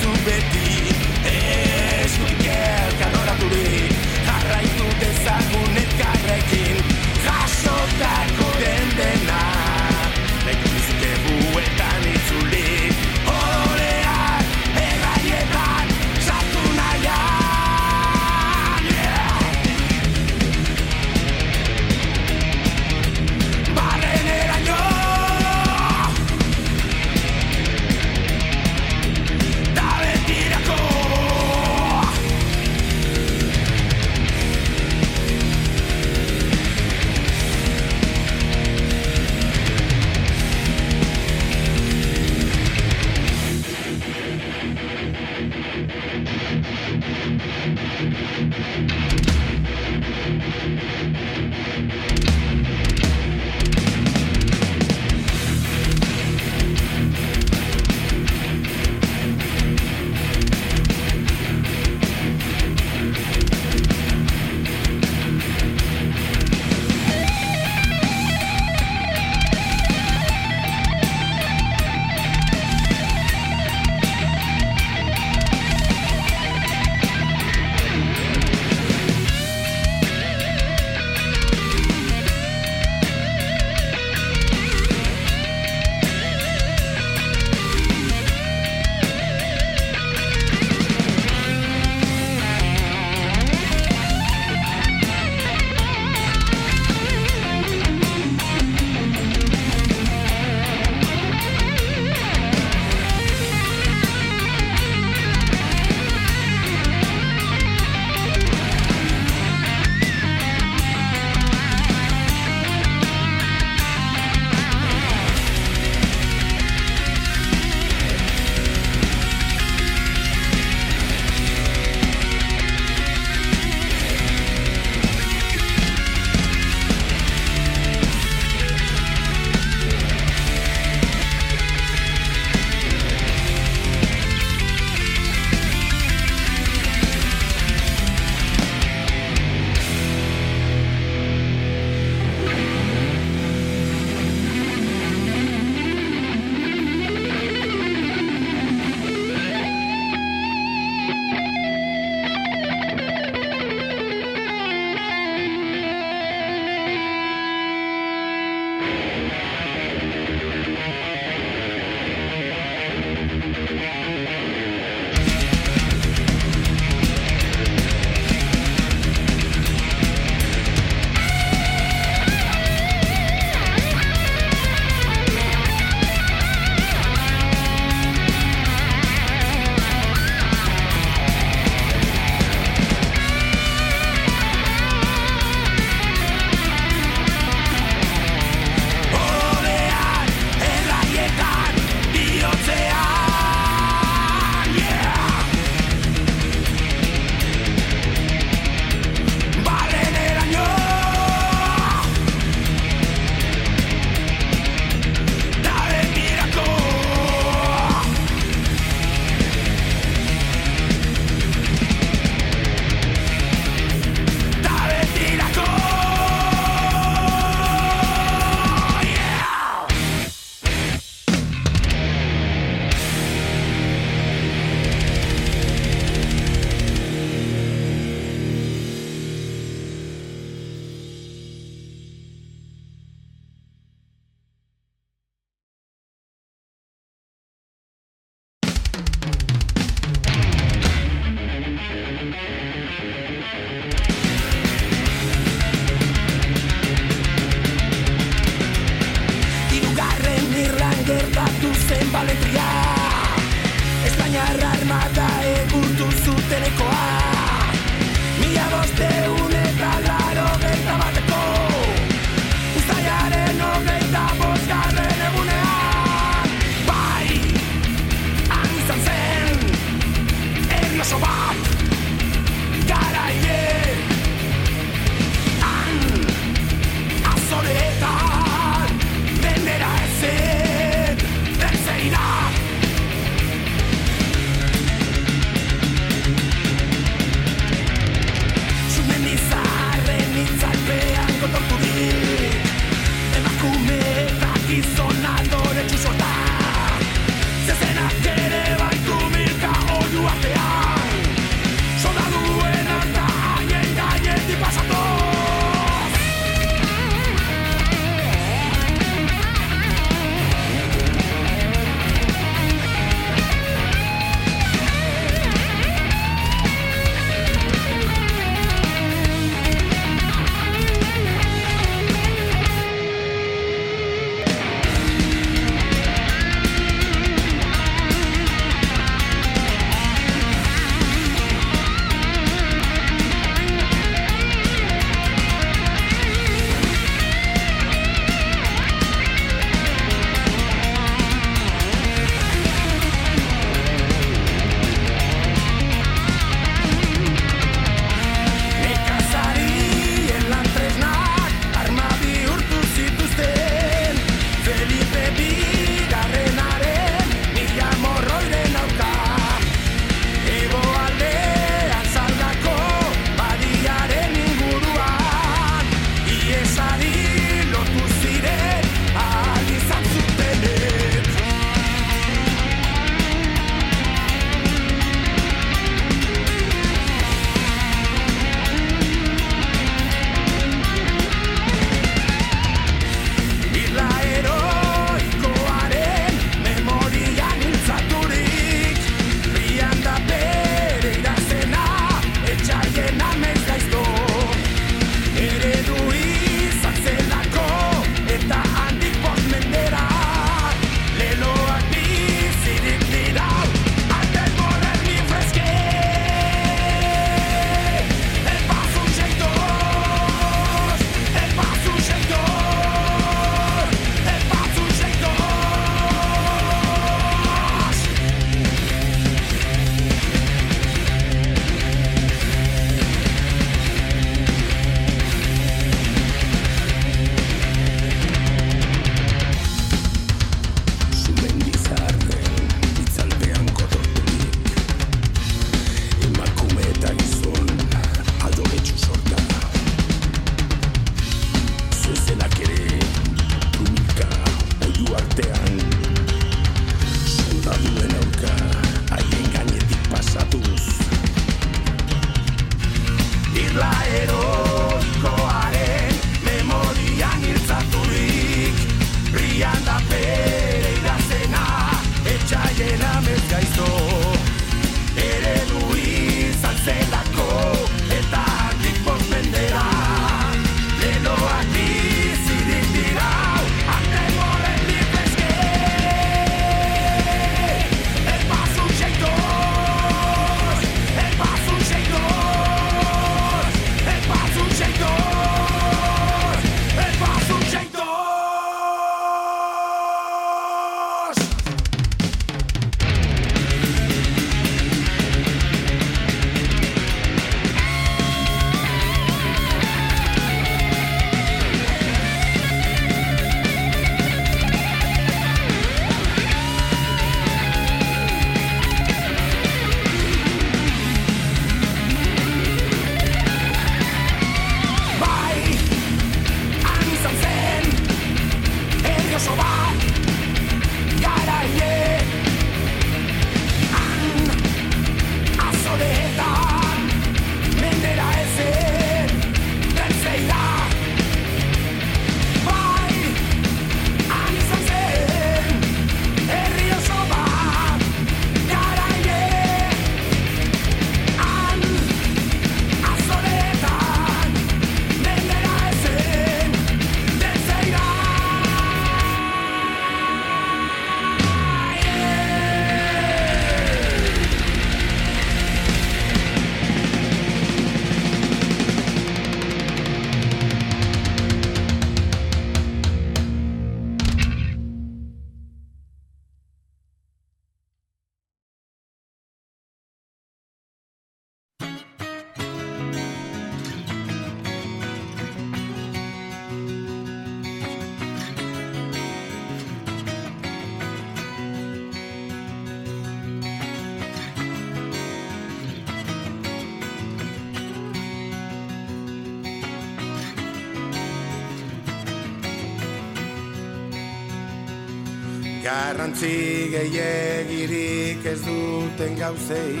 gehiagirik ez duten gauzei.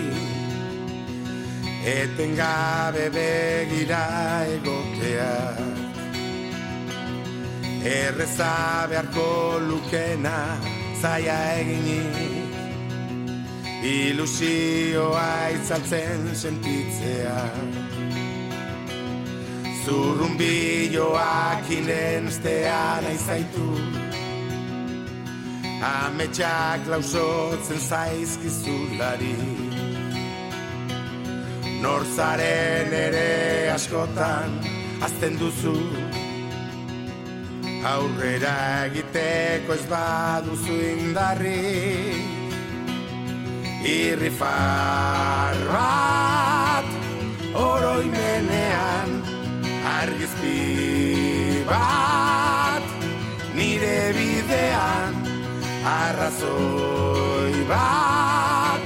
Eten gabe begira egotea Erreza beharko lukena zaia eginik. Ilusioa itzaltzen sentitzea. Zurrumbiloak inenstea nahi zaitu Ametxak lausotzen zaizkizulari. Norzaren ere askotan azten duzu. Aurrera egiteko ez baduzu indarrik irrifar bat arrazoi bat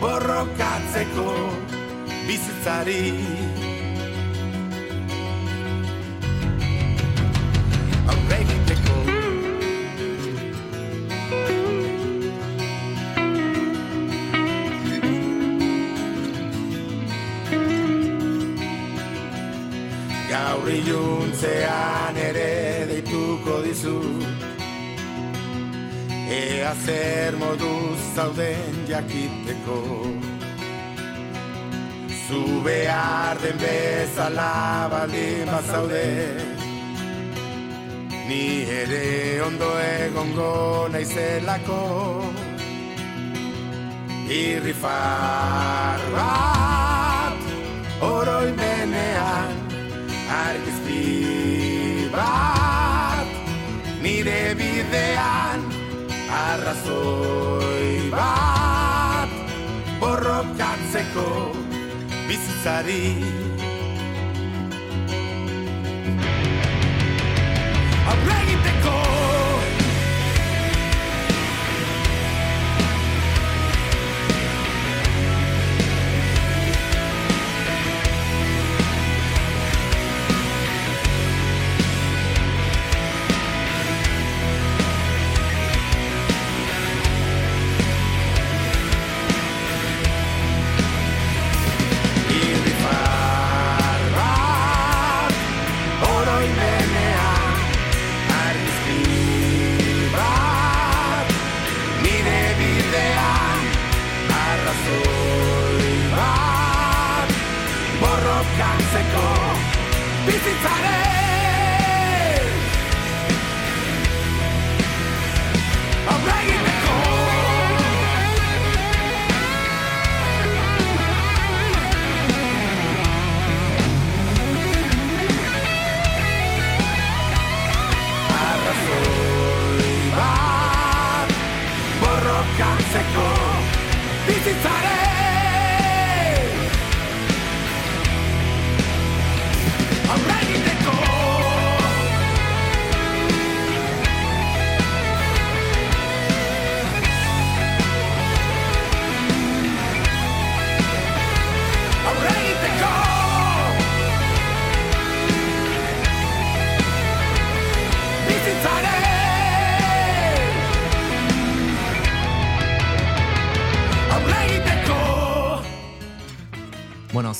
borrokatzeko bizitzari. Aurre egiteko. Gaur iluntzean ere deituko dizu Ea zer moduz zauden jakiteko. Zu behar den bezala baldin bazaude. Ni ere ondo egongo naizelako. Irrifar bat oroimenean argizpi bat nire bidean arrazoi bat borrokatzeko bizitzari. Aurre egiteko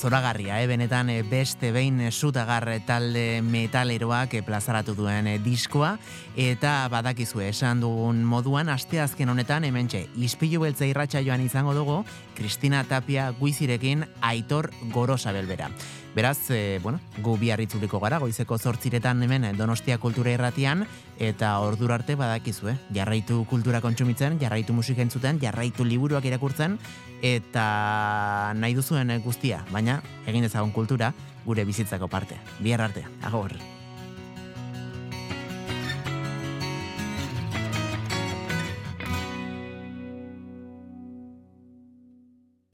zoragarria, eh? benetan eh, beste behin eh, sutagar talde metaleroak eh, plazaratu duen eh, diskoa, eta badakizu esan dugun moduan, asteazken honetan hementxe ispilu beltza joan izango dugu, Kristina Tapia guizirekin aitor gorosa belbera. Beraz, eh, bueno, gu bihar gara, goizeko zortziretan hemen Donostia Kultura Irratian, eta ordura arte badakizu, eh? jarraitu kultura kontsumitzen, jarraitu musika entzuten, jarraitu liburuak irakurtzen, eta nahi duzuen guztia, baina egin dezagun kultura gure bizitzako parte. Bihar arte, agor.